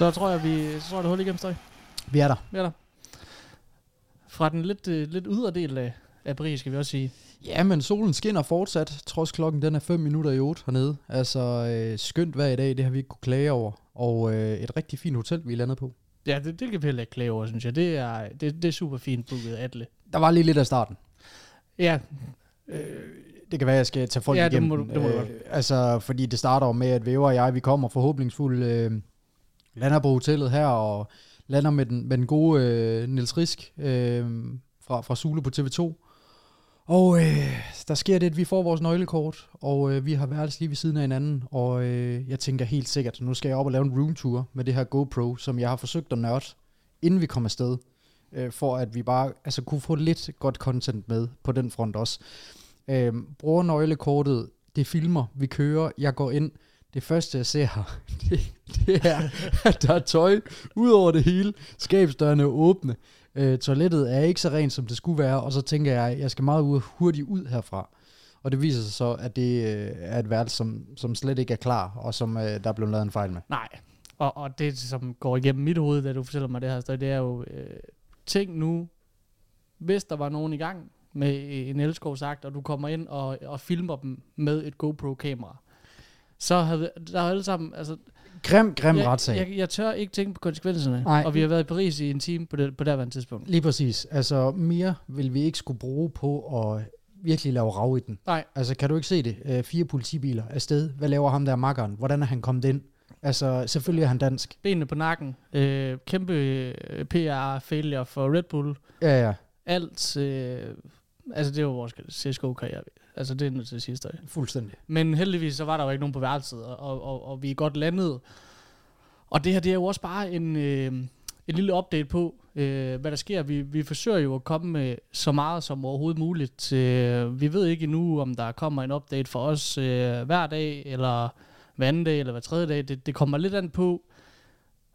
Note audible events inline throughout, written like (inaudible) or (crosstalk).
Så tror jeg, vi så tror jeg, det hul igennem støj. Vi er der. Vi er der. Fra den lidt, øh, lidt ydre del af, af Paris, skal vi også sige. Ja, men solen skinner fortsat, trods klokken den er 5 minutter i 8 hernede. Altså, øh, skønt vejr i dag, det har vi ikke kunne klage over. Og øh, et rigtig fint hotel, vi er landet på. Ja, det, det kan vi heller ikke klage over, synes jeg. Det er, det, det er super fint booket, Atle. Der var lige lidt af starten. Ja, Det kan være, jeg skal tage folk Ja, det igennem. må du- det må du Øh. Altså, fordi det starter med, at Væver og jeg, vi kommer forhåbningsfuldt, øh, lander på hotellet her, og lander med den, med den gode øh, Niels Risk øh, fra, fra Sule på TV2. Og øh, der sker det, at vi får vores nøglekort, og øh, vi har værelse lige ved siden af hinanden, og øh, jeg tænker helt sikkert, nu skal jeg op og lave en roomtour med det her GoPro, som jeg har forsøgt at nørde, inden vi kommer afsted, øh, for at vi bare altså, kunne få lidt godt content med på den front også. Øh, bruger nøglekortet, det filmer, vi kører, jeg går ind, det første jeg ser her, (laughs) det, det er, at der er tøj ud over det hele, skabsdørene er åbne, øh, toilettet er ikke så rent, som det skulle være, og så tænker jeg, jeg skal meget hurtigt ud herfra. Og det viser sig så, at det øh, er et værelse, som, som slet ikke er klar, og som øh, der er blevet lavet en fejl med. nej. Og, og det, som går igennem mit hoved, da du fortæller mig det her, Støj, det er jo, øh, tænk nu, hvis der var nogen i gang med en elskovsagt, og du kommer ind og, og filmer dem med et GoPro-kamera, så havde der er alle sammen, altså, Grim, grim jeg, retssag. jeg, jeg tør ikke tænke på konsekvenserne. Nej. Og vi har været i Paris i en time på det, på det tidspunkt. Lige præcis. Altså, mere vil vi ikke skulle bruge på at virkelig lave rav i den. Nej. Altså, kan du ikke se det? Øh, fire politibiler afsted. Hvad laver ham der makkeren? Hvordan er han kommet ind? Altså, selvfølgelig er han dansk. Benene på nakken. Øh, kæmpe øh, PR-failure for Red Bull. Ja, ja. Alt. Øh, altså, det var vores CSGO-karriere. Altså, det er nødt til at sige. Fuldstændig. Men heldigvis, så var der jo ikke nogen på værelset, og, og, og, og vi er godt landet. Og det her, det er jo også bare en, øh, en lille update på, øh, hvad der sker. Vi, vi forsøger jo at komme med så meget som overhovedet muligt. Øh, vi ved ikke endnu, om der kommer en update for os øh, hver dag, eller hver anden dag, eller hver tredje dag. Det, det kommer lidt an på,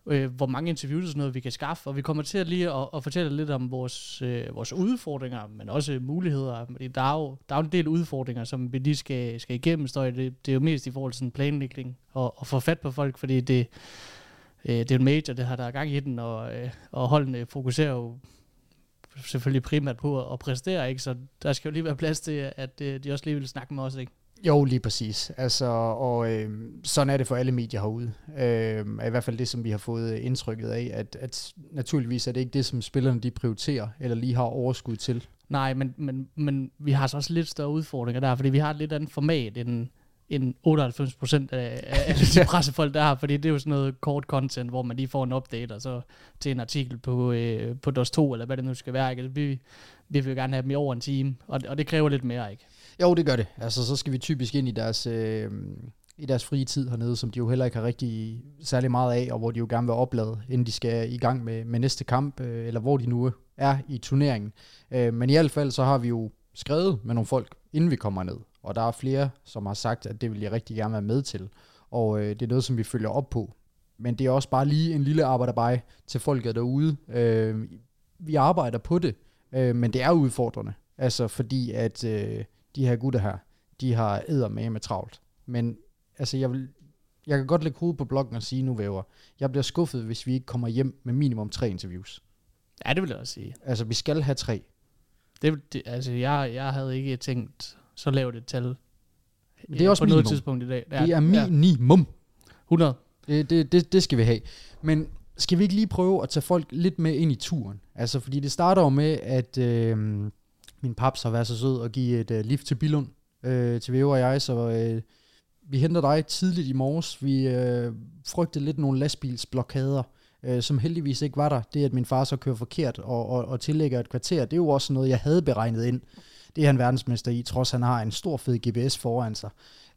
øh, hvor mange interviews og sådan noget vi kan skaffe, og vi kommer til at lige at, at fortælle lidt om vores, øh, vores udfordringer, men også muligheder. Der er jo der er jo en del udfordringer, som vi lige skal, skal igennem, står det, det er jo mest i forhold til sådan planlægning, og, og få fat på folk, fordi det, øh, det er en major, det har der er gang i den, og, øh, og holdene fokuserer jo selvfølgelig primært på at, at præstere, ikke? så der skal jo lige være plads til, at øh, de også lige vil snakke med os. Ikke? Jo, lige præcis. Altså, og øh, sådan er det for alle medier herude. Øh, I hvert fald det, som vi har fået indtrykket af, at, at naturligvis er det ikke det, som spillerne de prioriterer, eller lige har overskud til. Nej, men, men, men vi har så også lidt større udfordringer der, fordi vi har et lidt andet format end, end 98 procent af, af de (laughs) pressefolk, der har, fordi det er jo sådan noget kort content, hvor man lige får en update, og så til en artikel på, øh, på DOS 2, eller hvad det nu skal være. Ikke? Altså, Vi, vi vil jo gerne have dem i over en time, og, og det kræver lidt mere, ikke? Jo, det gør det. Altså, så skal vi typisk ind i deres, øh, i deres frie tid hernede, som de jo heller ikke har rigtig særlig meget af, og hvor de jo gerne vil oplade, inden de skal i gang med, med næste kamp, øh, eller hvor de nu er i turneringen. Øh, men i hvert fald, så har vi jo skrevet med nogle folk, inden vi kommer ned. Og der er flere, som har sagt, at det vil jeg rigtig gerne være med til. Og øh, det er noget, som vi følger op på. Men det er også bare lige en lille arbejderbej til folket derude. Øh, vi arbejder på det, øh, men det er udfordrende. Altså fordi, at øh, de her gutter her, de har æder med med travlt. Men altså, jeg, vil, jeg kan godt lægge hovedet på bloggen og sige nu, Væver, jeg bliver skuffet, hvis vi ikke kommer hjem med minimum tre interviews. Ja, det vil jeg også sige. Altså, vi skal have tre. Det, det, altså, jeg, jeg havde ikke tænkt så lavt et tal Men det er også på noget minimum. tidspunkt i dag. Det er minimum. 100. Det, det, det, det skal vi have. Men skal vi ikke lige prøve at tage folk lidt med ind i turen? Altså, fordi det starter jo med, at øh, min paps har været så sød at give et øh, lift til Billund, øh, til Væver og jeg, så øh, vi henter dig tidligt i morges. Vi øh, frygtede lidt nogle lastbilsblokader, øh, som heldigvis ikke var der. Det, at min far så kører forkert og, og, og tillægger et kvarter, det er jo også noget, jeg havde beregnet ind. Det er han verdensmester i, trods han har en stor fed GPS foran sig.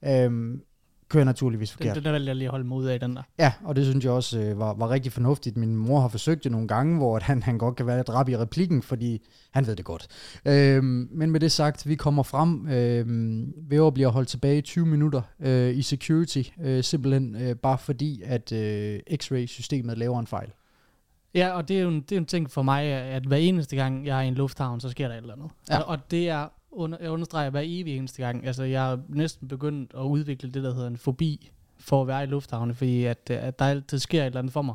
Øhm, kører naturligvis forkert. Den, den valgte jeg lige at holde ud af, den der. Ja, og det synes jeg også øh, var, var rigtig fornuftigt. Min mor har forsøgt det nogle gange, hvor at han, han godt kan være lidt rap i replikken, fordi han ved det godt. Øhm, men med det sagt, vi kommer frem. Øhm, Væver bliver holdt tilbage i 20 minutter øh, i security, øh, simpelthen øh, bare fordi, at øh, X-ray-systemet laver en fejl. Ja, og det er, jo en, det er en ting for mig, at hver eneste gang, jeg er i en lufthavn, så sker der et eller andet. Ja. Og, og det er, under, jeg understreger hver evig eneste gang, altså jeg er næsten begyndt at udvikle det, der hedder en fobi for at være i lufthavne, fordi at, at der altid sker et eller andet for mig.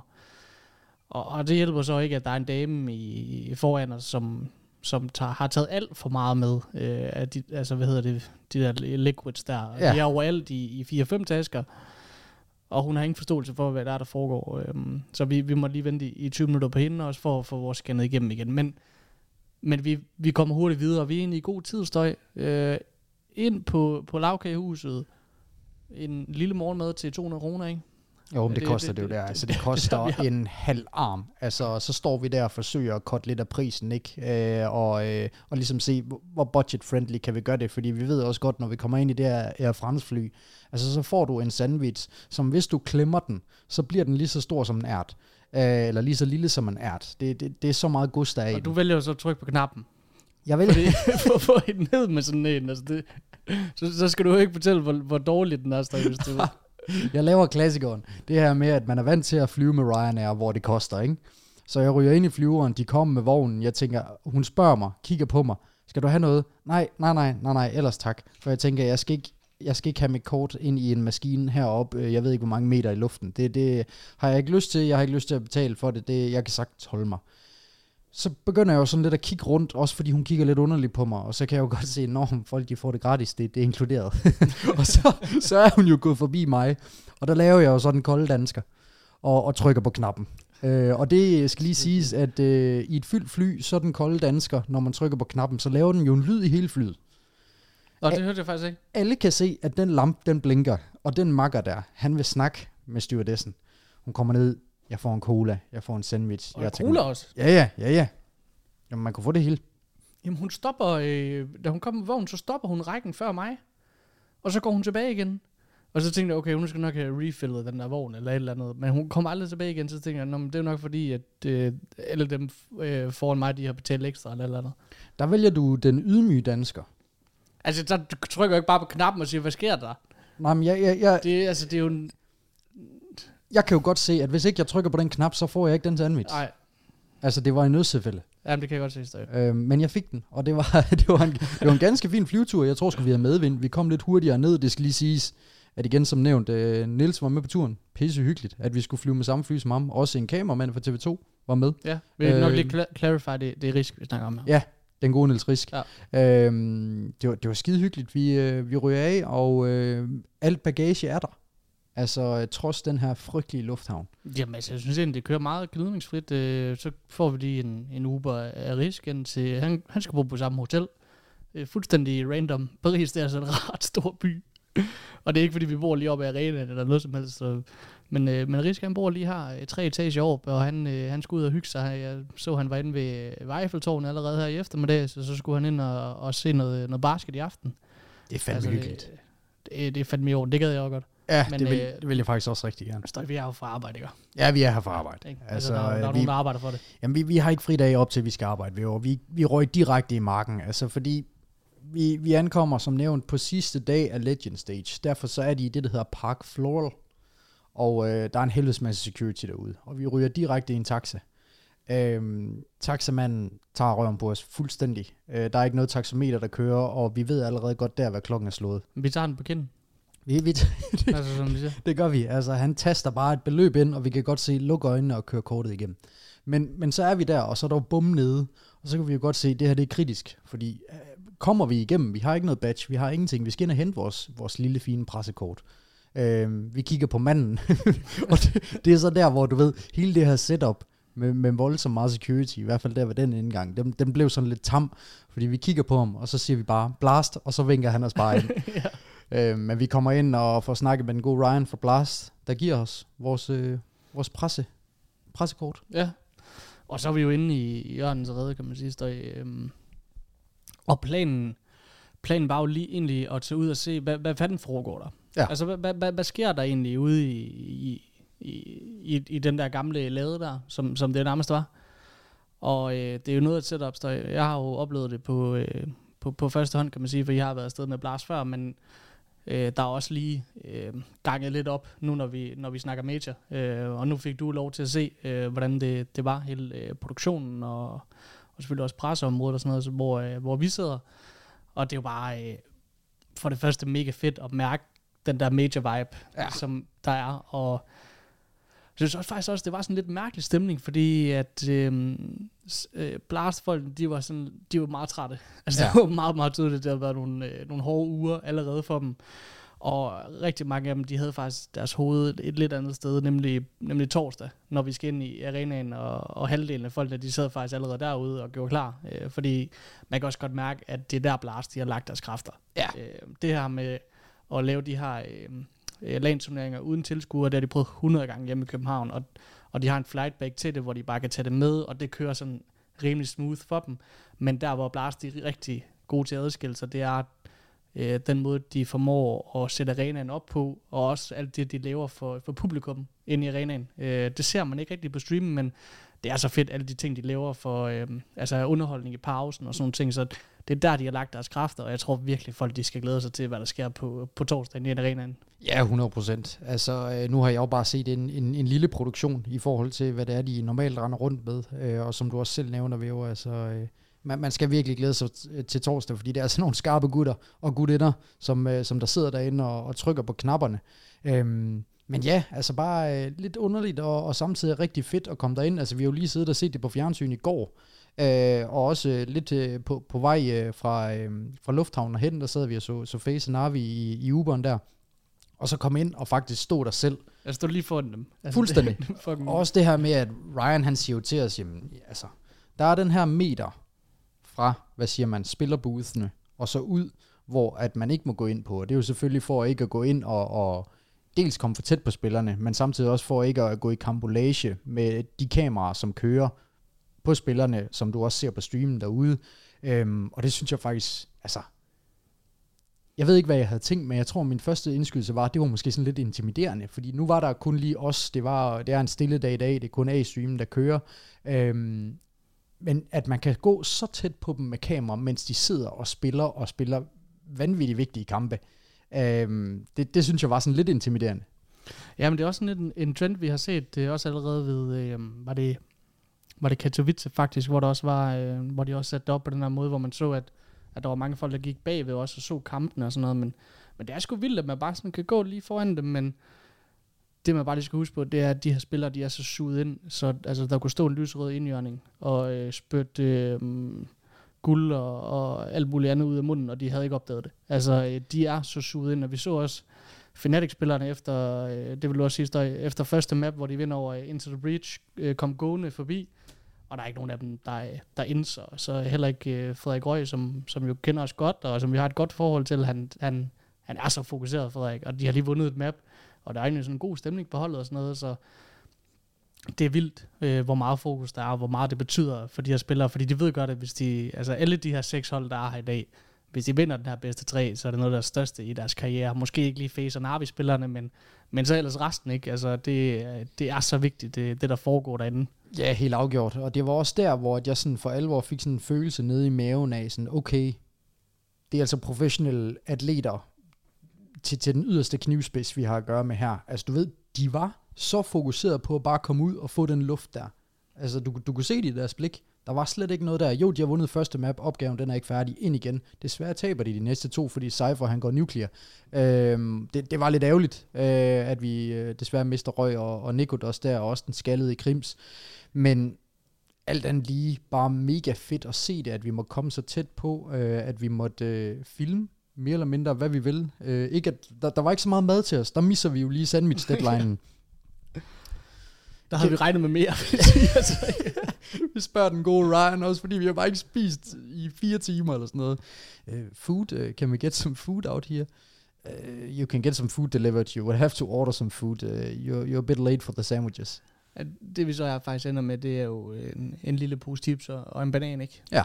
Og, og det hjælper så ikke, at der er en dame i, foran os, som, som tager, har taget alt for meget med. Øh, af de, altså, hvad hedder det? De der liquids der. Ja. De er overalt i, i 4-5 tasker. Og hun har ingen forståelse for, hvad der er, der foregår. Øhm, så vi, vi må lige vente i, i 20 minutter på hende også, for at få vores scannet igennem igen. Men, men vi, vi kommer hurtigt videre, og vi er egentlig i god tidsstøj. Øh, ind på, på lavkagehuset. En lille morgenmad til 200 kroner, ikke? Jo, men det, det koster det, det, det jo der. Altså, det koster (laughs) det, ja. en halv arm. Altså, så står vi der og forsøger at korte lidt af prisen, ikke? Øh, og, øh, og ligesom se, hvor budget-friendly kan vi gøre det. Fordi vi ved også godt, når vi kommer ind i det her Air France-fly, altså så får du en sandwich, som hvis du klemmer den, så bliver den lige så stor som en ært. Øh, eller lige så lille som en ært. Det, det, det er så meget gust der af Og du vælger jo så at trykke på knappen. Jeg vælger... Fordi, (laughs) for at få en ned med sådan en, altså det, så, så skal du jo ikke fortælle, hvor, hvor dårligt den er, hvis du (laughs) jeg laver klassikeren. Det her med, at man er vant til at flyve med Ryanair, hvor det koster, ikke? Så jeg ryger ind i flyveren, de kommer med vognen, jeg tænker, hun spørger mig, kigger på mig, skal du have noget? Nej, nej, nej, nej, nej, ellers tak. For jeg tænker, jeg skal ikke, jeg skal ikke have mit kort ind i en maskine heroppe, øh, jeg ved ikke, hvor mange meter i luften. Det, det har jeg ikke lyst til, jeg har ikke lyst til at betale for det, det jeg kan sagtens holde mig så begynder jeg jo sådan lidt at kigge rundt, også fordi hun kigger lidt underligt på mig, og så kan jeg jo godt se, når folk de får det gratis, det, det er inkluderet. (laughs) og så, så er hun jo gået forbi mig, og der laver jeg jo sådan en kold dansker, og, og trykker på knappen. Øh, og det skal lige siges, at øh, i et fyldt fly, så den kolde dansker, når man trykker på knappen, så laver den jo en lyd i hele flyet. Og det hørte jeg faktisk ikke. Alle kan se, at den lampe, den blinker, og den makker der, han vil snakke med stewardessen. Hun kommer ned, jeg får en cola, jeg får en sandwich. Og jeg cola også? Ja, ja, ja, ja. Jamen, man kunne få det hele. Jamen, hun stopper, øh, da hun kommer med vognen, så stopper hun rækken før mig. Og så går hun tilbage igen. Og så tænkte jeg, okay, hun skal nok have refillet den der vogn, eller et eller andet. Men hun kommer aldrig tilbage igen, så tænkte jeg, det er nok fordi, at øh, alle dem øh, foran mig, de har betalt ekstra, eller et eller andet. Der vælger du den ydmyge dansker. Altså, så trykker jeg ikke bare på knappen og siger, hvad sker der? Nej, men jeg... jeg, jeg det, altså, det er jo en, jeg kan jo godt se, at hvis ikke jeg trykker på den knap, så får jeg ikke den sandwich. Nej. Altså, det var en nødsefælde. Jamen, det kan jeg godt se stadig. Øh, men jeg fik den, og det var, (laughs) det, var en, det var en ganske fin flyvetur. Jeg tror sgu, vi havde medvind. Vi kom lidt hurtigere ned, det skal lige siges. At igen, som nævnt, øh, Nils var med på turen. Pisse hyggeligt, at vi skulle flyve med samme fly som ham. Også en kameramand fra TV2 var med. Ja, vi vil øh, nok lige cl- clarify, det, det er Risk, vi snakker om her. Ja, den gode Niels Risk. Ja. Øhm, det, var, det var skide hyggeligt. Vi, øh, vi ryger af, og øh, alt bagage er der. Altså, trods den her frygtelige lufthavn. Jamen, altså, jeg synes egentlig, det kører meget gnidningsfrit. Øh, så får vi lige en, en Uber af risken til, han, han skal bo på samme hotel. Øh, fuldstændig random. Paris, det er altså en (laughs) ret stor by. og det er ikke, fordi vi bor lige oppe i arenaen eller noget som helst. Så, men, øh, men Risk, han bor lige her, øh, tre etager op, og han, øh, han skulle ud og hygge sig. Jeg så, han var inde ved Vejfeltårnet allerede her i eftermiddag, så så skulle han ind og, og se noget, noget basket i aften. Det er fandme altså, hyggeligt. Det, det, det er fandme i orden, det gad jeg også godt. Ja, Men, det, vil, øh, det vil jeg faktisk også rigtig gerne. Så vi er jo fra arbejde, ikke? Ja, vi er her for arbejde. Ikke? Altså, altså, der, der er vi, nogen, der arbejder for det. Jamen, vi, vi har ikke fri dag op til, vi skal arbejde ved, vi, vi røg direkte i marken, altså fordi vi, vi ankommer som nævnt på sidste dag af Legend Stage. Derfor så er de i det, der hedder Park Floral. Og øh, der er en helvedes masse security derude. Og vi ryger direkte i en taxa. Øhm, taxamanden tager røven på os fuldstændig. Øh, der er ikke noget taxameter, der kører, og vi ved allerede godt der, hvad klokken er slået. Vi tager den på kinden. Vi, vi (laughs) det, altså, som siger. det gør vi. Altså, han taster bare et beløb ind, og vi kan godt se, lukke øjnene og køre kortet igennem. Men, men så er vi der, og så er der jo bum nede, og så kan vi jo godt se, at det her det er kritisk, fordi øh, kommer vi igennem, vi har ikke noget badge, vi har ingenting, vi skal ind og hente vores, vores lille fine pressekort. Øh, vi kigger på manden, (laughs) og det, det er så der, hvor du ved, hele det her setup, med, med voldsomt meget security, i hvert fald der ved den indgang, den, den blev sådan lidt tam, fordi vi kigger på ham, og så siger vi bare, blast, og så vinker han os bare ind. (laughs) ja. Øh, men vi kommer ind og får snakket med den gode Ryan fra Blast, der giver os vores, øh, vores presse, pressekort. Ja, og så er vi jo inde i, Jørgens redde, kan man sige. Så, øhm, og planen, planen var jo lige egentlig at tage ud og se, hvad, hvad fanden foregår der? Ja. Altså, hvad, hvad, hvad, sker der egentlig ude i, i, i, i, i den der gamle lade der, som, som det nærmest var? Og øh, det er jo noget af et setup, der jeg har jo oplevet det på, øh, på, på første hånd, kan man sige, for jeg har været afsted med Blast før, men Øh, der er også lige øh, ganget lidt op, nu når vi, når vi snakker major. Øh, og nu fik du lov til at se, øh, hvordan det, det var, hele øh, produktionen, og, og selvfølgelig også presseområdet og sådan noget, så, hvor, øh, hvor vi sidder. Og det er jo bare øh, for det første mega fedt at mærke den der major vibe, ja. som der er. Og Jeg synes også faktisk også, det var sådan lidt mærkelig stemning, fordi at øh, øh, Blast-folk, de var, sådan, de var meget trætte. (laughs) Altså, ja. det var meget, meget tydeligt, at det havde været nogle, øh, nogle hårde uger allerede for dem. Og rigtig mange af dem, de havde faktisk deres hoved et lidt andet sted, nemlig, nemlig torsdag, når vi skal ind i arenaen, og, og halvdelen af folkene, de sad faktisk allerede derude og gjorde klar. Øh, fordi man kan også godt mærke, at det er der Blast, de har lagt deres kræfter. Ja. Øh, det her med at lave de her øhm, øh, landsturneringer uden tilskuere, det har de prøvet 100 gange hjemme i København, og, og de har en flightback til det, hvor de bare kan tage det med, og det kører sådan rimelig smooth for dem. Men der, hvor Blast de er rigtig gode til at adskille sig, det er øh, den måde, de formår at sætte arenaen op på, og også alt det, de laver for, for publikum ind i arenaen. Øh, det ser man ikke rigtig på streamen, men det er så fedt, alle de ting, de laver for øh, altså underholdning i pausen og sådan nogle ting, så det er der, de har lagt deres kræfter, og jeg tror virkelig, folk de skal glæde sig til, hvad der sker på, på torsdag i arenaen. Ja, 100 procent. Altså, øh, nu har jeg jo bare set en, en, en lille produktion i forhold til, hvad det er, de normalt render rundt med, øh, og som du også selv nævner, Væver, altså... Øh, man, man skal virkelig glæde sig til torsdag, fordi det er sådan altså (laughs) nogle skarpe gutter og gutinder, som, som der sidder derinde og, og trykker på knapperne. Øhm, men ja, altså bare øh, lidt underligt og, og samtidig rigtig fedt at komme derind. Altså vi har jo lige siddet og set det på fjernsyn i går, øh, og også øh, lidt øh, på, på vej øh, fra, øh, fra lufthavnen og hen, der sad vi og så, så Face Navi i, i Uberen der. Og så kom ind og faktisk stod der selv. Jeg stod lige foran dem. Altså, Fuldstændig. (laughs) Det, fucking... Og også det her med, at Ryan han siger jo til os, jamen, altså, der er den her meter fra, hvad siger man, spillerboothene, og så ud, hvor at man ikke må gå ind på. Og det er jo selvfølgelig for ikke at gå ind og, og dels komme for tæt på spillerne, men samtidig også for ikke at gå i kambolage med de kameraer, som kører på spillerne, som du også ser på streamen derude. Øhm, og det synes jeg faktisk, altså, jeg ved ikke, hvad jeg havde tænkt, men jeg tror, min første indskydelse var, at det var måske sådan lidt intimiderende, fordi nu var der kun lige os, det, var, det er en stille dag i dag, det er kun A-streamen, der kører, øhm, men at man kan gå så tæt på dem med kamera, mens de sidder og spiller, og spiller vanvittigt vigtige kampe, øhm, det, det synes jeg var sådan lidt intimiderende. Ja, men det er også sådan en, en trend, vi har set, det er også allerede ved, øh, var det var det Katowice faktisk, hvor der også var, øh, hvor de også satte op på den her måde, hvor man så, at, at der var mange folk, der gik bagved også og så kampen og sådan noget, men, men det er sgu vildt, at man bare sådan kan gå lige foran dem, men det man bare lige skal huske på, det er, at de her spillere, de er så suget ind, så altså, der kunne stå en lysrød indjørning og øh, spytte øh, guld og, og alt muligt andet ud af munden, og de havde ikke opdaget det. Altså, øh, de er så suget ind, og vi så også Fnatic-spillerne efter, øh, det vil du også sige, efter første map, hvor de vinder over øh, Into the Breach, øh, kom gående forbi, og der er ikke nogen af dem, der, der indser. Så heller ikke øh, Frederik Røg, som, som jo kender os godt, og som vi har et godt forhold til, han, han, han er så fokuseret, Frederik, og de har lige vundet et map, og der er egentlig sådan en god stemning på holdet og sådan noget, så det er vildt, øh, hvor meget fokus der er, og hvor meget det betyder for de her spillere, fordi de ved godt, at hvis de, altså alle de her seks hold, der er her i dag, hvis de vinder den her bedste tre, så er det noget af det største i deres karriere. Måske ikke lige Face og Navi-spillerne, men, men så ellers resten, ikke? Altså, det, det er så vigtigt, det, det der foregår derinde. Ja, helt afgjort. Og det var også der, hvor jeg sådan for alvor fik sådan en følelse nede i maven af, sådan, okay, det er altså professionelle atleter til, til den yderste knivspids, vi har at gøre med her. Altså, du ved, de var så fokuseret på at bare komme ud og få den luft der. Altså, du, du kunne se det i deres blik. Der var slet ikke noget der. Jo, de har vundet første map. Opgaven, den er ikke færdig. Ind igen. Desværre taber de de næste to, fordi Cypher, han går nuclear. Øhm, det, det, var lidt ærgerligt, øh, at vi øh, desværre mister Røg og, og Nikodos der, og også den skaldede i Krims. Men alt andet lige bare mega fedt at se det, at vi må komme så tæt på, øh, at vi måtte øh, filme mere eller mindre, hvad vi vil. Øh, ikke at, der, der var ikke så meget mad til os. Der misser vi jo lige sandwich deadline. (laughs) der havde vi regnet med mere. (laughs) vi spørger den gode Ryan også, fordi vi har bare ikke spist i fire timer eller sådan noget. Uh, food, uh, can we get some food out here? Uh, you can get some food delivered. You will have to order some food. Uh, you're, you're a bit late for the sandwiches. Ja, det vi så er faktisk ender med, det er jo en, en lille pose chips og, og en banan, ikke? Ja.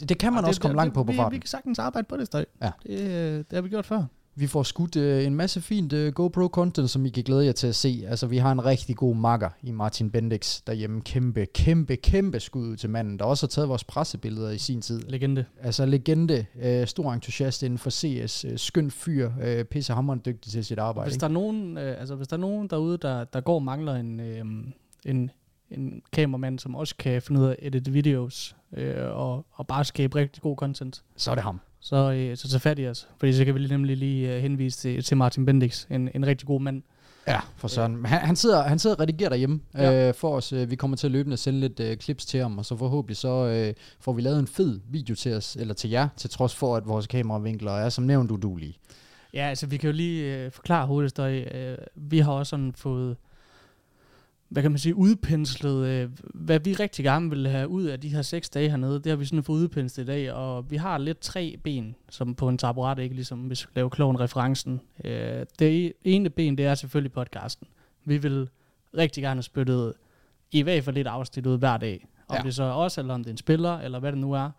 Det, det kan man og også det, komme det, langt på på vi, farten. Vi kan sagtens arbejde på det, støj. Ja. Det, det har vi gjort før. Vi får skudt øh, en masse fint øh, GoPro-content, som I kan glæde jer til at se. Altså, vi har en rigtig god makker i Martin Bendix derhjemme. Kæmpe, kæmpe, kæmpe skud til manden, der også har taget vores pressebilleder i sin tid. Legende. Altså, legende. Øh, stor entusiast inden for CS. Øh, skøn fyr. Øh, pissehammerende dygtig til sit arbejde. Hvis der, er nogen, øh, altså, hvis der er nogen derude, der, der går og mangler en, øh, en, en kameramand, som også kan finde ud af at edit videos, øh, og, og bare skabe rigtig god content. Så er det ham så, øh, så tag fat i os. Fordi så kan vi nemlig lige øh, henvise til, til Martin Bendix, en, en rigtig god mand. Ja, for. Ja. Han, han, sidder, han sidder og redigerer derhjemme Ja. øh, for os. Øh, vi kommer til at løbende sende lidt øh, clips til ham, og så forhåbentlig så øh, får vi lavet en fed video til os, eller til jer, til trods for, at vores kameravinkler er som nævnt udulige. Ja, altså vi kan jo lige øh, forklare øh, øh, vi har også sådan fået, hvad kan man sige, udpenslet, øh, hvad vi rigtig gerne vil have ud af de her seks dage hernede. Det har vi sådan fået udpenslet i dag, og vi har lidt tre ben, som på en taburet, ikke ligesom hvis vi laver kloven referencen. Øh, det ene ben, det er selvfølgelig podcasten. Vi vil rigtig gerne have spyttet i hvert fald lidt afsnit ud hver dag. Om Ja. det så er os, eller om det er en spiller, eller hvad det nu er,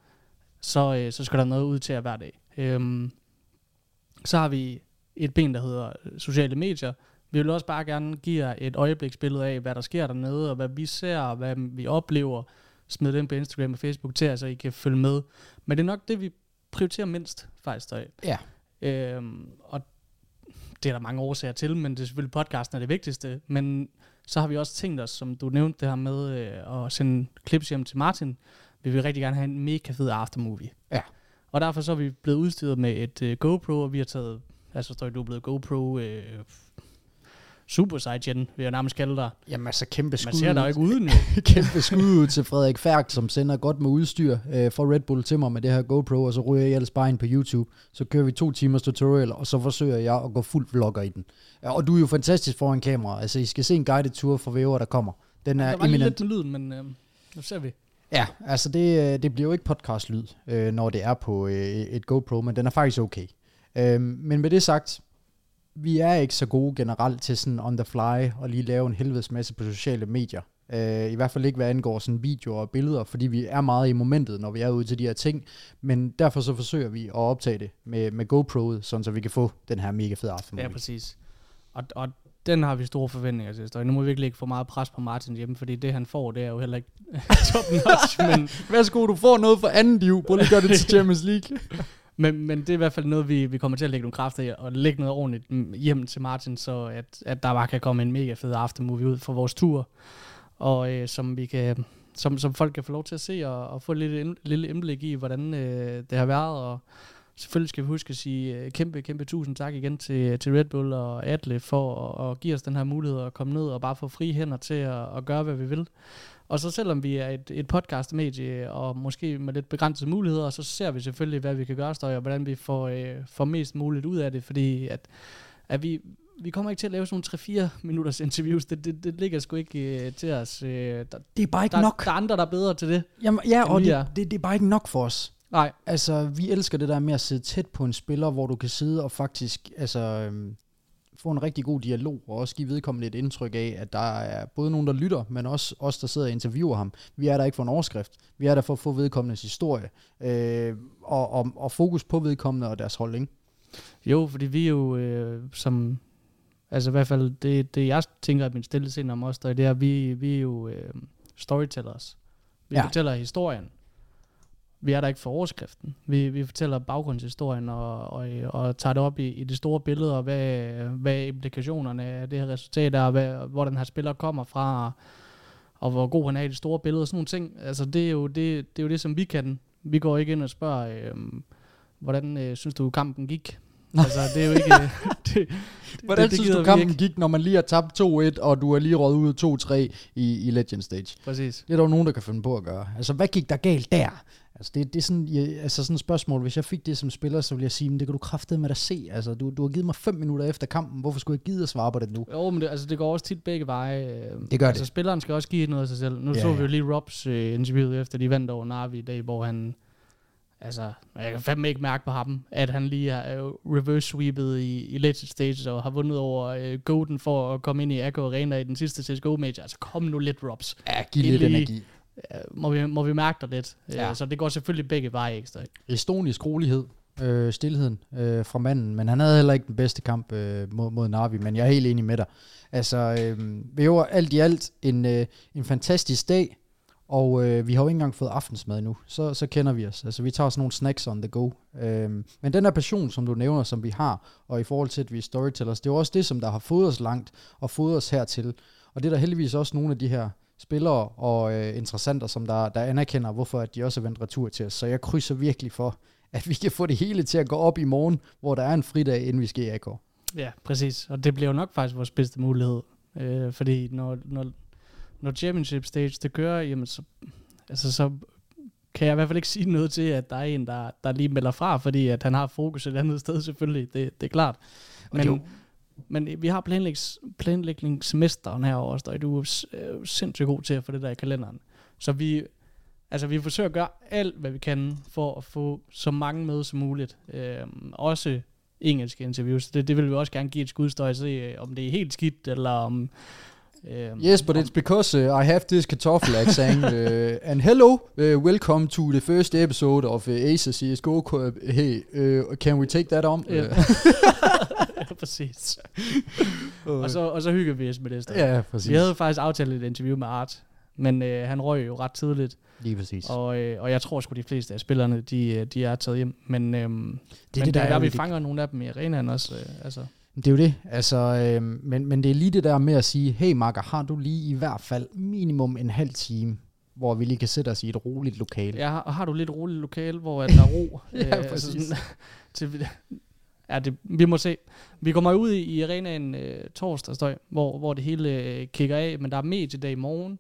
så, øh, så skal der noget ud til jer hver dag. Øhm, så har vi et ben, der hedder øh, sociale medier. Vi vil også bare gerne give jer et øjebliksbillede af, hvad der sker dernede, og hvad vi ser, og hvad vi oplever. Smid det ind på Instagram og Facebook til jer, så I kan følge med. Men det er nok det, vi prioriterer mindst, faktisk. Der. Ja. Øhm, og det er der mange årsager til, men det er selvfølgelig podcasten er det vigtigste. Men så har vi også tænkt os, som du nævnte det her med øh, at sende clips hjem til Martin. Vi vil rigtig gerne have en mega fed aftermovie. Ja. Og derfor så er vi blevet udstyret med et øh, GoPro, og vi har taget, altså står du er blevet GoPro øh, Super Sidegen, vil jeg nærmest kalde dig. Jamen altså kæmpe skud. Man ser jo ikke (laughs) uden kæmpe skud ud til Frederik Færk, som sender godt med udstyr øh, for Red Bull til mig med det her GoPro, og så ryger jeg ellers bare ind på YouTube. Så kører vi to timers tutorial, og så forsøger jeg at gå fuld vlogger i den. Og du er jo fantastisk foran kamera. Altså, I skal se en guided tour for væver, der kommer. Den er Der var eminent. lidt med lyden, men øh, nu ser vi. Ja, altså det, øh, det bliver jo ikke podcast-lyd, øh, når det er på øh, et GoPro, men den er faktisk okay. Øh, men med det sagt, vi er ikke så gode generelt til sådan on the fly og lige lave en helvedes masse på sociale medier. Øh, I hvert fald ikke, hvad angår sådan videoer og billeder, fordi vi er meget i momentet, når vi er ude til de her ting. Men derfor så forsøger vi at optage det med, med GoPro'et, sådan så vi kan få den her mega fede aften. Ja, præcis. Og, og den har vi store forventninger til. Så nu må vi virkelig ikke få meget pres på Martin hjemme, fordi det han får, det er jo heller ikke (laughs) top notch. men, (laughs) Værsgo, du får noget for anden div. Prøv lige at gøre det til (laughs) Champions League men, men det er i hvert fald noget, vi, vi kommer til at lægge nogle kræfter i, og lægge noget ordentligt hjem til Martin, så at, at der bare kan komme en mega fed aftermovie ud for vores tur, og øh, som vi kan som, som folk kan få lov til at se og, og få et lille, ind- lille indblik i, hvordan øh, det har været, og selvfølgelig skal vi huske at sige øh, kæmpe, kæmpe tusind tak igen til, til Red Bull og Atle for at, at give os den her mulighed at komme ned og bare få frie hænder til at, at gøre, hvad vi vil. Og så selvom vi er et, et podcast-medie, og måske med lidt begrænsede muligheder, så ser vi selvfølgelig, hvad vi kan gøre, Støj, og hvordan vi får, øh, får mest muligt ud af det, fordi at, at vi, vi kommer ikke til at lave sådan nogle 3-4 minutters interviews. Det, det, det ligger sgu ikke øh, til os. Øh, der, Det er bare ikke der, nok. der er andre, der er bedre til det. Jamen, ja, og det, det, det er bare ikke nok for os. Nej. Altså, vi elsker det der med at sidde tæt på en spiller, hvor du kan sidde og faktisk altså, øhm, få en rigtig god dialog, og også give vedkommende et indtryk af, at der er både nogen, der lytter, men også os, der sidder og interviewer ham. Vi er der ikke for en overskrift. Vi er der for at få vedkommendes historie, øh, og, og, og fokus på vedkommende og deres hold, ikke? Jo, fordi vi er jo øh, som... Altså i hvert fald, det, det jeg tænker, at min stille sind om os, der, det er, at vi, vi er jo øh, storytellers. Vi ja. fortæller historien. Vi er der ikke for overskriften. Vi, vi fortæller baggrundshistorien og, og, og tager det op i, i det store billede, og hvad, hvad implikationerne af det her resultat er, og hvad, hvor den her spiller kommer fra, og hvor god han er i det store billede, og sådan nogle ting. Altså det er jo det, det, er jo det som vi kan. Vi går ikke ind og spørger, øh, hvordan øh, synes du kampen gik? (laughs) altså det er jo ikke... (laughs) det, Hvordan det, det synes du, kampen ikke. gik, når man lige har tabt 2-1, og du er lige røget ud 2-3 i, i Legend Stage? Præcis. Det er der jo nogen, der kan finde på at gøre. Altså, hvad gik der galt der? Altså, det, det er sådan, ja, altså sådan et spørgsmål. Hvis jeg fik det som spiller, så ville jeg sige, men det kan du kraftedeme med at se. Altså, du, du har givet mig fem minutter efter kampen. Hvorfor skulle jeg gide at svare på det nu? Jo, men det, altså, det går også tit begge veje. øh, Det gør altså, det. spilleren skal også give noget af sig selv. Nu Ja, så vi jo lige Robs øh, interview efter de vandt over Narvi i dag, hvor han... Altså, jeg kan fandme ikke mærke på ham, at han lige er jo reverse sweepet i, i Legend Stage og har vundet over øh, Golden for at komme ind i Akko Arena i den sidste CSGO major. Altså, kom nu lidt, Robs. Ja, giv lidt energi. Øh, må, vi, må vi mærke dig lidt. Ja. Ja. Så det går selvfølgelig begge veje ekstra. Estonisk rolighed, øh, stillheden øh, fra manden, men han havde heller ikke den bedste kamp øh, mod, mod Narvi, men jeg er helt enig med dig. Altså, øh, vi var alt i alt en, øh, en fantastisk dag, og øh, vi har jo ikke engang fået aftensmad nu, så, så kender vi os. Altså, vi tager sådan nogle snacks on the go. Øh, men den her passion, som du nævner, som vi har, og i forhold til, at vi er storytellers, det er jo også det, som der har fået os langt, og fået os hertil. Og det er der heldigvis også nogle af de her spillere og øh, interessenter, som der, der anerkender, hvorfor at de også er vendt retur til os. Så jeg krydser virkelig for, at vi kan få det hele til at gå op i morgen, hvor der er en fridag, inden vi skal i AK. Ja, præcis. Og det bliver jo nok faktisk vores bedste mulighed. Øh, fordi når, når, når championship stage det kører, jamen så, altså så kan jeg i hvert fald ikke sige noget til, at der er en, der, der lige melder fra, fordi at han har fokus et andet sted selvfølgelig, det, det er klart. Men, jo men vi har planlægs, planlægningssemesteren herovre, også, og du er øh, sindssygt god til at få det der i kalenderen. Så vi, altså vi forsøger at gøre alt, hvad vi kan, for at få så mange med som muligt. Øh, også engelske interviews. Det, det vil vi også gerne give et skudstøj og se, øh, om det er helt skidt, eller om... Øhm, Yes, but it's because uh, I have this kartoffel accent. (laughs) uh, and hello, uh, welcome to the first episode of uh, Acer CSGO. Co- Hey, uh, can we take that on? Ja. Uh, (laughs) ja, præcis. (laughs) og, så, og så hygger vi os med det. ja, præcis. Vi havde faktisk aftalt et interview med Art, men øh, han røg jo ret tidligt, Lige præcis. og, øh, og jeg tror sgu de fleste af spillerne, de, øh, de er taget hjem. Men, øhm, det, men det, der der, er der vi fanger nogle af dem i arenaen også. Øh, altså. Det er jo det. Altså, øh, men, men det er lige det der med at sige, hey Marker, har du lige i hvert fald minimum en halv time, hvor vi lige kan sætte os i et roligt lokale? Ja, og har du lidt roligt lokale, hvor at der er ro? (laughs) Ja, øh, præcis. sådan, (laughs) til, ja, det, vi må se. Vi kommer ud i, i arenaen øh, torsdag, hvor, hvor det hele øh, kigger af, men der er mediedag i morgen.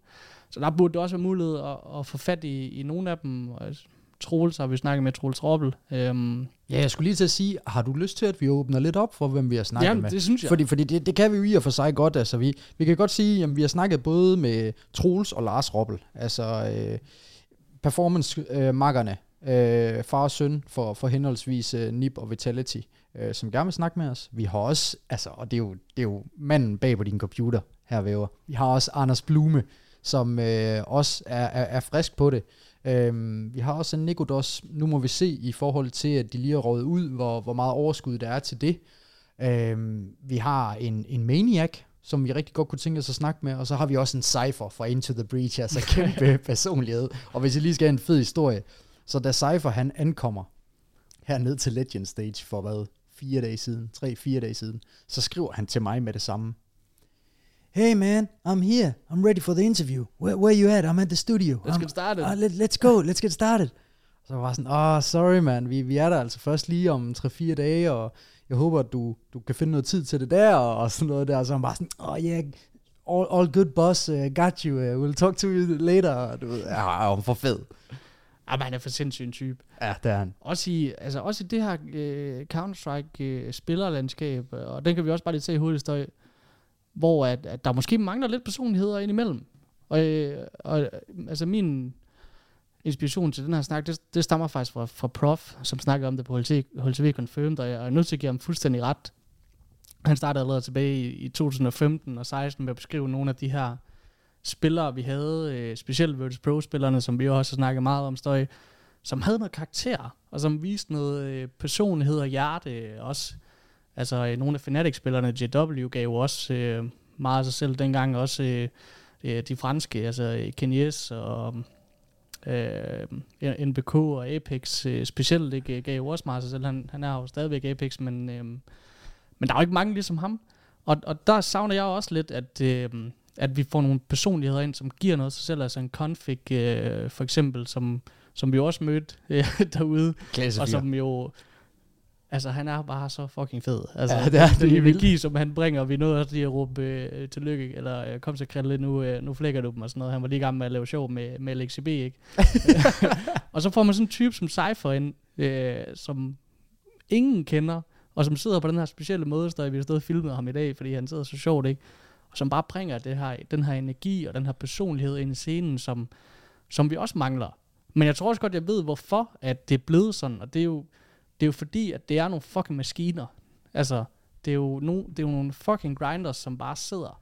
Så der burde det også være mulighed at, at få fat i, i nogle af dem. Og Troels har vi snakket med, Troels Robbel. Øhm, Ja, jeg skulle lige til at sige, har du lyst til, at vi åbner lidt op for, hvem vi har snakket jamen, med? det synes jeg. Fordi, fordi det, det kan vi jo i og for sig godt. Altså, vi, vi kan godt sige, at vi har snakket både med Troels og Lars Robbel. Altså øh, performance-makkerne. Øh, far og søn for, for henholdsvis øh, NIP og Vitality, øh, som gerne vil snakke med os. Vi har også, altså, og det er jo, det er jo manden bag på din computer, her væver. Vi har også Anders Blume, som øh, også er, er, er frisk på det. Øhm, vi har også en Nikodos, nu må vi se i forhold til, at de lige er røget ud, hvor, hvor meget overskud der er til det. Øhm, vi har en, en Maniac, som vi rigtig godt kunne tænke os at snakke med, og så har vi også en Cypher fra Into the Breach, altså (laughs) kæmpe personlighed. Og hvis jeg lige skal have en fed historie, så da Cypher han ankommer herned til Legend Stage for hvad, fire dage siden, tre-fire dage siden, så skriver han til mig med det samme. Hey man, I'm here. I'm ready for the interview. Where, where you at? I'm at the studio. Let's I'm, get started. Uh, let, let's go, let's get started. Så var jeg sådan, åh, oh, sorry man, vi, vi er der altså først lige om 3-4 dage, og jeg håber, at du, du kan finde noget tid til det der, og, og sådan noget der. Så han bare sådan, åh oh, yeah, all, all good boss, uh, got you, uh, we'll talk to you later. Du ved, ja, han for fed. Jamen, han er for sindssyg en type. Ja, det er han. Også i, altså også i det her øh, Counter-Strike øh, og den kan vi også bare lige se i hurtigt støj, hvor at, at der måske mangler lidt personligheder indimellem. Og, øh, og øh, altså min inspiration til den her snak, det, det stammer faktisk fra, fra Prof, som snakkede om det på HLTV Confirmed, og jeg er nødt til at give ham fuldstændig ret. Han startede allerede tilbage i, i 2015 og 16 med at beskrive nogle af de her spillere, vi havde, øh, specielt Virtus Pro-spillerne, som vi også har snakket meget om støj, som havde noget karakter, og som viste noget øh, personlighed og hjerte øh, også. Altså øh, nogle af Fnatic-spillerne, JW, gav jo også øh, meget af sig selv dengang, også øh, øh, de franske, altså øh, Kenyes og øh, NBK og Apex øh, specielt, ikke, gav jo også meget af sig selv. Han, han er jo stadigvæk Apex, men, øh, men der er jo ikke mange ligesom ham. Og, og der savner jeg også lidt, at, øh, at vi får nogle personligheder ind, som giver noget sig selv. Altså en config, øh, for eksempel, som, som vi også mødte øh, (laughs) derude, Klasse og som jo... Altså, han er bare så fucking fed. Altså, Ja, det er- det den energi, som han bringer, vi nåede også lige at råbe øh, tillykke, eller øh, kom så Krille, nu, øh, nu flækker du dem og sådan noget. Han var lige i gang med at lave show med, med LXCB, ikke? (laughs) og så får man sådan en type som Cypher ind, øh, som ingen kender, og som sidder på den her specielle måde, der vi har stået og filmet ham i dag, fordi han sidder så sjovt, ikke? Og som bare bringer det her, den her energi og den her personlighed ind i scenen, som, som vi også mangler. Men jeg tror også godt, jeg ved, hvorfor at det er blevet sådan, og det er jo, det er jo fordi, at det er nogle fucking maskiner. Altså, det er jo, no, det er jo nogle fucking grinders, som bare sidder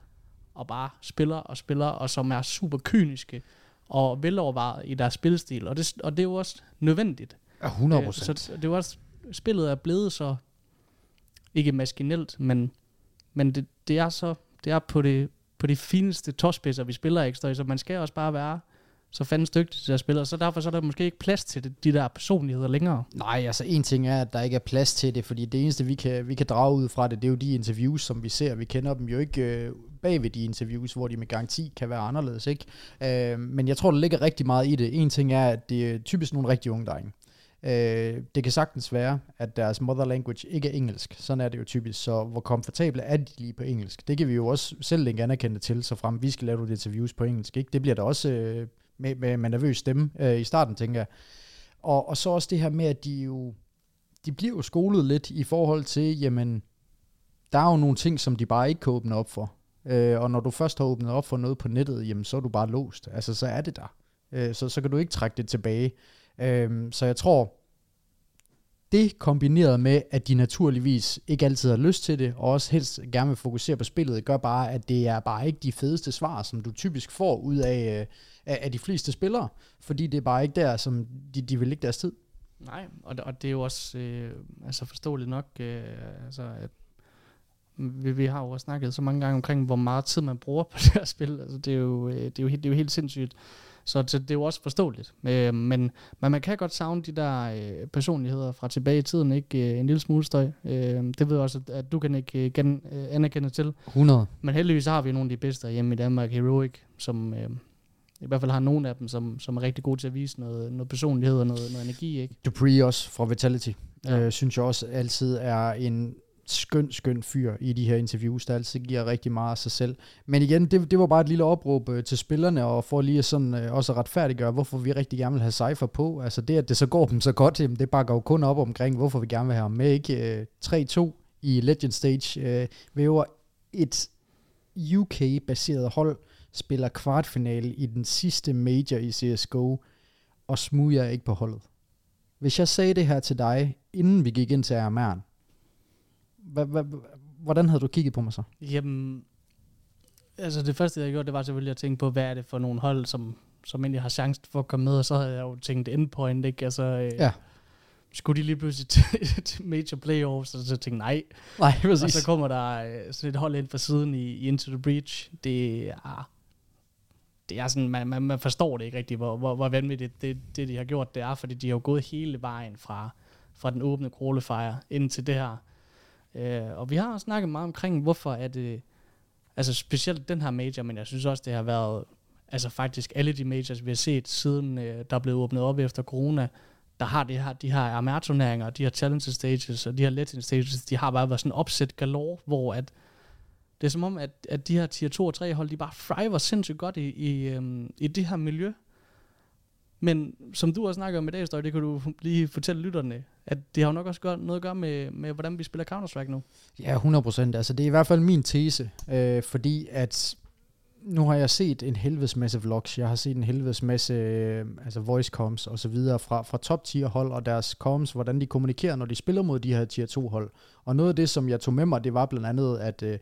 og bare spiller og spiller, og som er super kyniske og velovervejet i deres spilstil. Og det, og det er jo også nødvendigt. Ja, 100 Øh, Så det er jo også, spillet er blevet så, ikke maskinelt, men, men det, det er så, det er på det, på de fineste tåspidser, vi spiller ekstra i, så man skal også bare være så fandens dygtige til at spille, og så derfor så er der måske ikke plads til det, de der personligheder længere. Nej, altså en ting er, at der ikke er plads til det, fordi det eneste, vi kan, vi kan drage ud fra det, det er jo de interviews, som vi ser. Vi kender dem jo ikke øh, bagved de interviews, hvor de med garanti kan være anderledes, ikke? Øh, men jeg tror, der ligger rigtig meget i det. En ting er, at det er typisk nogle rigtig unge drenge. Øh, det kan sagtens være, at deres mother language ikke er engelsk. Sådan er det jo typisk. Så hvor komfortable er de lige på engelsk? Det kan vi jo også selv ikke anerkende til, så frem vi skal lave nogle interviews på engelsk. Ikke? Det bliver der også øh, med, med, med nervøs stemme øh, i starten, tænker jeg. Og, og så også det her med, at de jo de bliver jo skolet lidt i forhold til, jamen, der er jo nogle ting, som de bare ikke kan åbne op for. Øh, og når du først har åbnet op for noget på nettet, jamen, så er du bare låst. Altså, så er det der. Øh, så, så kan du ikke trække det tilbage. Øh, så jeg tror, det kombineret med, at de naturligvis ikke altid har lyst til det, og også helst gerne vil fokusere på spillet, gør bare, at det er bare ikke de fedeste svar, som du typisk får ud af, øh, af, af de fleste spillere, fordi det er bare ikke der, som de, de vil ligge deres tid. Nej, og, og det er jo også øh, altså forståeligt nok, øh, altså, at vi, vi har jo også snakket så mange gange omkring, hvor meget tid man bruger (laughs) på det her spil. Altså, det, er jo, øh, det, er jo helt, det er jo helt sindssygt. Så det, det er jo også forståeligt. Øh, men, men man kan godt savne de der øh, personligheder fra tilbage i tiden, ikke? Øh, en lille smule støj. Øh, det ved jeg også, at, at du kan ikke øh, gen, øh, anerkende til. 100. Men heldigvis har vi nogle af de bedste hjemme i Danmark, Heroic, som øh, i hvert fald har nogle af dem, som, som er rigtig gode til at vise noget, noget personlighed og noget, noget energi. Ikke? Dupree også fra Vitality, Ja. ja. øh, synes jeg også altid er en skøn, skøn fyr i de her interviews, der altid giver rigtig meget af sig selv. Men igen, det, det var bare et lille opråb øh, til spillerne, og for lige sådan øh, også at retfærdiggøre, hvorfor vi rigtig gerne vil have Cypher på. Altså det, at det så går dem så godt, jamen, det bakker jo kun op omkring, hvorfor vi gerne vil have ham med. Ikke? Øh, 3-2 i Legend Stage øh, væver et UK-baseret hold, spiller kvartfinale i den sidste major i CSGO, og smuger ikke på holdet. Hvis jeg sagde det her til dig, inden vi gik ind til hva, hvordan havde du kigget på mig så? Jamen, altså det første, jeg gjorde, det var selvfølgelig at tænke på, hvad er det for nogle hold, som, som egentlig har chance for at komme med, og så havde jeg jo tænkt endpoint, ikke? Altså, øh, Ja. skulle de lige pludselig til, (laughs) til major playoffs, og så tænkte jeg, nej. Nej, Og så kommer der øh, sådan et hold ind fra siden i, i Into the Breach. Det er, det er sådan, man, man, man forstår det ikke rigtigt, hvor, hvor, hvor vanvittigt det, det, de har gjort, det er, fordi de har jo gået hele vejen fra, fra den åbne qualifier ind til det her. Øh, og vi har snakket meget omkring, hvorfor er det, altså specielt den her major, men jeg synes også, det har været, altså faktisk alle de majors, vi har set siden øh, der er blevet åbnet op efter corona, der har de her, de her RMR-turneringer, de her challenge stages og de her legend stages, de har bare været sådan opsæt galore, hvor at det er som om, at, at de her tier 2 og 3 hold, de bare thriver sindssygt godt i, i, øhm, i det her miljø. Men som du har snakket om i dag, Støj, det kan du lige fortælle lytterne, at det har jo nok også gør, noget at gøre med, med, hvordan vi spiller Counter-Strike nu. Ja, 100%. Altså, det er i hvert fald min tese, øh, fordi at nu har jeg set en helvedes masse vlogs, jeg har set en helvedes masse øh, altså voice comms og så videre fra, fra top tier hold og deres comms, hvordan de kommunikerer, når de spiller mod de her tier 2 hold. Og noget af det, som jeg tog med mig, det var blandt andet, at øh,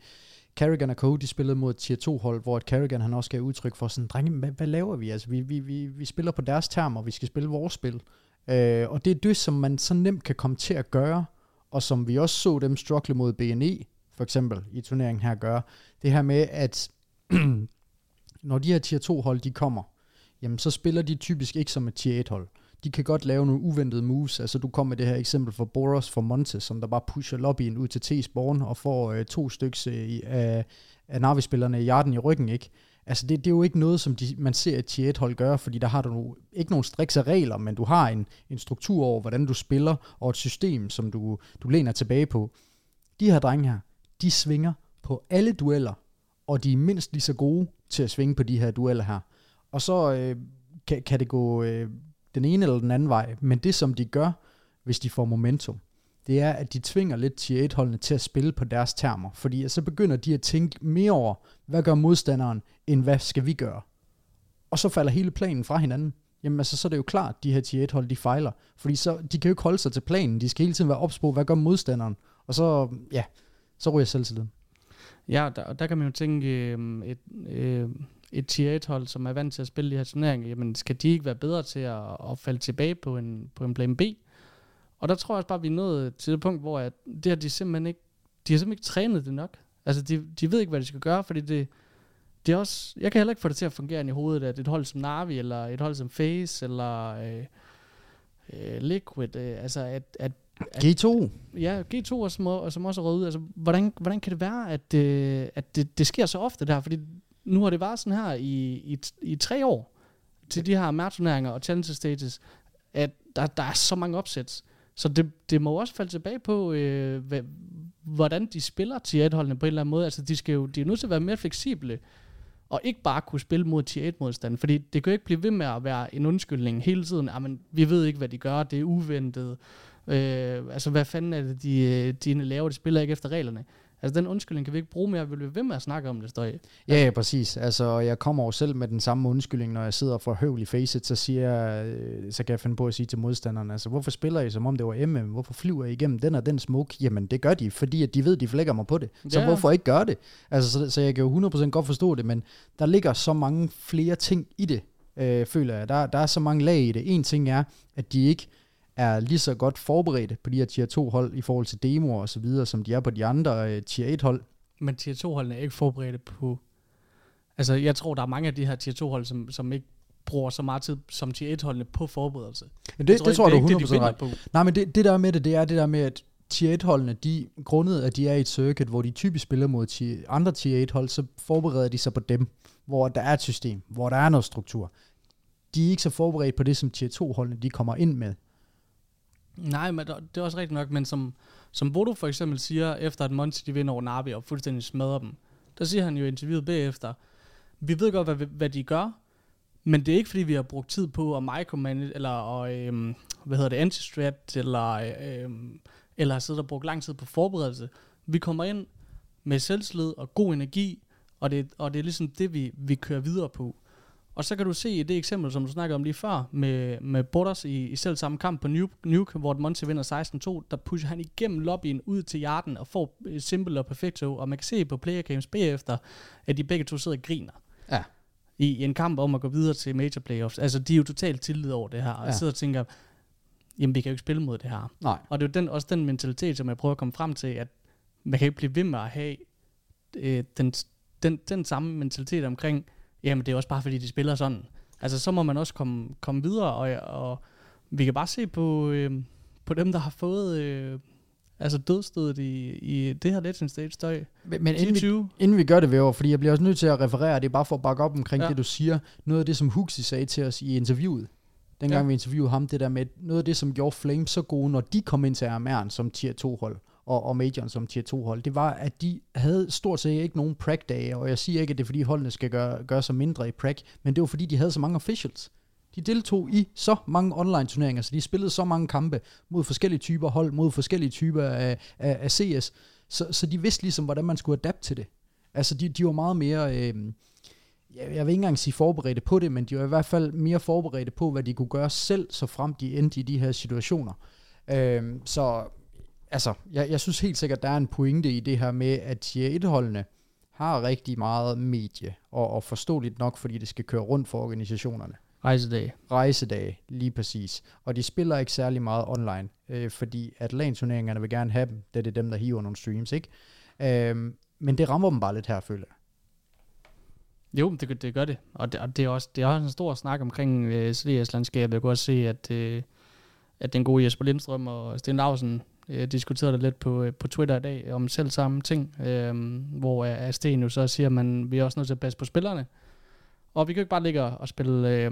Carrigan og Co, de spillede mod et tier 2 hold, hvor at Carrigan han også gav udtryk for sådan, drenge, hvad, hvad laver vi? Altså, vi, vi, vi, vi spiller på deres termer, vi skal spille vores spil. Øh, og det er det, som man så nemt kan komme til at gøre, og som vi også så dem struggle mod BNE, for eksempel i turneringen her gøre, det her med, at (clears throat) når de her tier 2 hold, de kommer, jamen så spiller de typisk ikke som et tier 1 hold. De kan godt lave nogle uventede moves, altså du kommer med det her eksempel for Boros for Monte, som der bare pusher lobbyen ud til T's Born og får øh, to stykker øh, i- af, af Navi-spillerne i hjerten i ryggen, ikke? Altså det, det er jo ikke noget, som de, man ser et tier 1 hold gøre, fordi der har du nu ikke nogen strikse regler, men du har en, en struktur over, hvordan du spiller, og et system, som du, du læner tilbage på. De her drenge her, de svinger på alle dueller, og de er mindst lige så gode til at svinge på de her dueller her. Og så øh, kan, kan det gå øh, den ene eller den anden vej, men det som de gør, hvis de får momentum, det er, at de tvinger lidt tier 1-holdene til at spille på deres termer, fordi så begynder de at tænke mere over, hvad gør modstanderen, end hvad skal vi gøre. Og så falder hele planen fra hinanden. Jamen altså, så er det jo klart, at de her tier 1-hold, de fejler. Fordi så, de kan jo ikke holde sig til planen. De skal hele tiden være ops på, hvad gør modstanderen. Og så, ja, så ryger den. Ja, der, der kan man jo tænke, øh, et, øh, et tier 1 hold, som er vant til at spille de her turneringer, jamen skal de ikke være bedre til at, at falde tilbage på en, på en plan B? Og der tror jeg også bare, at vi er nået til det punkt, hvor at det har de simpelthen ikke, de har simpelthen ikke trænet det nok. Altså, de, de ved ikke, hvad de skal gøre, fordi det, det er også, jeg kan heller ikke få det til at fungere i hovedet, at et hold som Navi, eller et hold som Face, eller øh, øh, Liquid, øh, altså at, at G2. Ja, G2 og som, og som også er røget ud. Altså, hvordan, hvordan kan det være, at, øh, at det, det sker så ofte der? Fordi nu har det været sådan her i, i, i tre år til de her mærturneringer og challenge stages. at der, der er så mange opsæt. Så det, det må også falde tilbage på, øh, hvad, hvordan de spiller tier 1-holdene på en eller anden måde. Altså, de, skal jo, de er nødt til at være mere fleksible, og ikke bare kunne spille mod tier 1-modstand. Fordi det kan jo ikke blive ved med at være en undskyldning hele tiden. Jamen, vi ved ikke, hvad de gør, det er uventet. Øh, altså, hvad fanden er det, de, de laver? De spiller ikke efter reglerne. Altså, den undskyldning kan vi ikke bruge mere. Vi vil ved med at snakke om det, står Ja, ja, præcis. Altså, jeg kommer jo selv med den samme undskyldning, når jeg sidder for høvl i facet, så, siger jeg, øh, så kan jeg finde på at sige til modstanderne, altså, hvorfor spiller I, som om det var MM? Hvorfor flyver I igennem den og den smoke? Jamen, det gør de, fordi at de ved, at de flækker mig på det. Så ja. hvorfor ikke gøre det? Altså, så, så jeg kan jo 100% godt forstå det, men der ligger så mange flere ting i det, øh, føler jeg. Der, der er så mange lag i det. En ting er, at de ikke er lige så godt forberedte på de her tier 2 hold i forhold til demoer og så videre, som de er på de andre uh, tier 1 hold. Men tier 2 holdene er ikke forberedte på... Altså, jeg tror, der er mange af de her tier 2 hold, som, som ikke bruger så meget tid som tier 1 holdene på forberedelse. Ja, det, tror, det tror jeg, du 100% det, de ret. På. Nej, men det, det der med det, det er det der med, at tier 1 holdene, de, grundet at de er i et circuit, hvor de typisk spiller mod tier, andre tier 1 hold, så forbereder de sig på dem, hvor der er et system, hvor der er noget struktur. De er ikke så forberedt på det, som tier 2 holdene, de kommer ind med. Nej, men det er også rigtigt nok, men som, som Bodo for eksempel siger, efter at Monty de vinder over Navi og fuldstændig smadrer dem, der siger han jo i interviewet bagefter, vi ved godt, hvad, hvad de gør, men det er ikke fordi, vi har brugt tid på at micromanage, eller at, øhm, hvad hedder det, anti-strat, eller, øhm, eller har siddet og brugt lang tid på forberedelse. Vi kommer ind med selvslid og god energi, og det, og det er ligesom det, vi, vi kører videre på. Og så kan du se i det eksempel, som du snakkede om lige før, med, med Borders i, i selv samme kamp på Nuke, Nuke hvor Monty vinder 16-2, der pusher han igennem lobbyen ud til hjerten og får Simple og Perfecto, og man kan se på player games bagefter, at de begge to sidder og griner. Ja. I, I en kamp om at gå videre til major playoffs. Altså, de er jo totalt tillid over det her, og ja. sidder og tænker, jamen, vi kan jo ikke spille mod det her. Nej. Og det er jo den, også den mentalitet, som jeg prøver at komme frem til, at man kan ikke blive ved med at have øh, den, den, den samme mentalitet omkring, Jamen, det er også bare, fordi de spiller sådan. Altså, så må man også komme, komme videre, og, og vi kan bare se på, øh, på dem, der har fået øh, altså dødstødet i, i det her Legend Stage støj. Men, men inden, vi, inden vi gør det, Væver, fordi jeg bliver også nødt til at referere, det er bare for at bakke op omkring ja. det, du siger. Noget af det, som Huxi sagde til os i interviewet, dengang ja. vi interviewede ham, det der med, noget af det, som gjorde Flame så gode, når de kom ind til RMR'en som tier 2 hold, og, og majoren som tier 2 hold, det var, at de havde stort set ikke nogen prac-dage, og jeg siger ikke, at det er fordi holdene skal gøre, gøre sig mindre i prac, men det var fordi, de havde så mange officials. De deltog i så mange online turneringer, så de spillede så mange kampe mod forskellige typer hold, mod forskellige typer af, af, af CS, så, så de vidste ligesom, hvordan man skulle adapte til det. Altså, de, de var meget mere... Øh, jeg, jeg vil ikke engang sige forberedte på det, men de var i hvert fald mere forberedte på, hvad de kunne gøre selv, så frem de endte i de her situationer. Øh, så altså, jeg, jeg synes helt sikkert, der er en pointe i det her med, at tier 1-holdene har rigtig meget medie, og, og forståeligt nok, fordi det skal køre rundt for organisationerne. Rejsedage. Rejsedage, lige præcis. Og de spiller ikke særlig meget online, øh, fordi at LAN-turneringerne vil gerne have dem, det er dem, der hiver nogle streams, ikke? Øh, men det rammer dem bare lidt her, føler jeg. Jo, det, det gør det. Og det, og det er også det er også en stor snak omkring øh, CS-landskabet. Jeg kan også se, at, øh, at den gode Jesper Lindstrøm og Sten Lausen øh, diskuterede det lidt på, øh, på Twitter i dag om selv samme ting, øh, hvor øh, Sten jo så siger, at man, vi er også nødt til at passe på spillerne. Og vi kan jo ikke bare ligge og spille øh,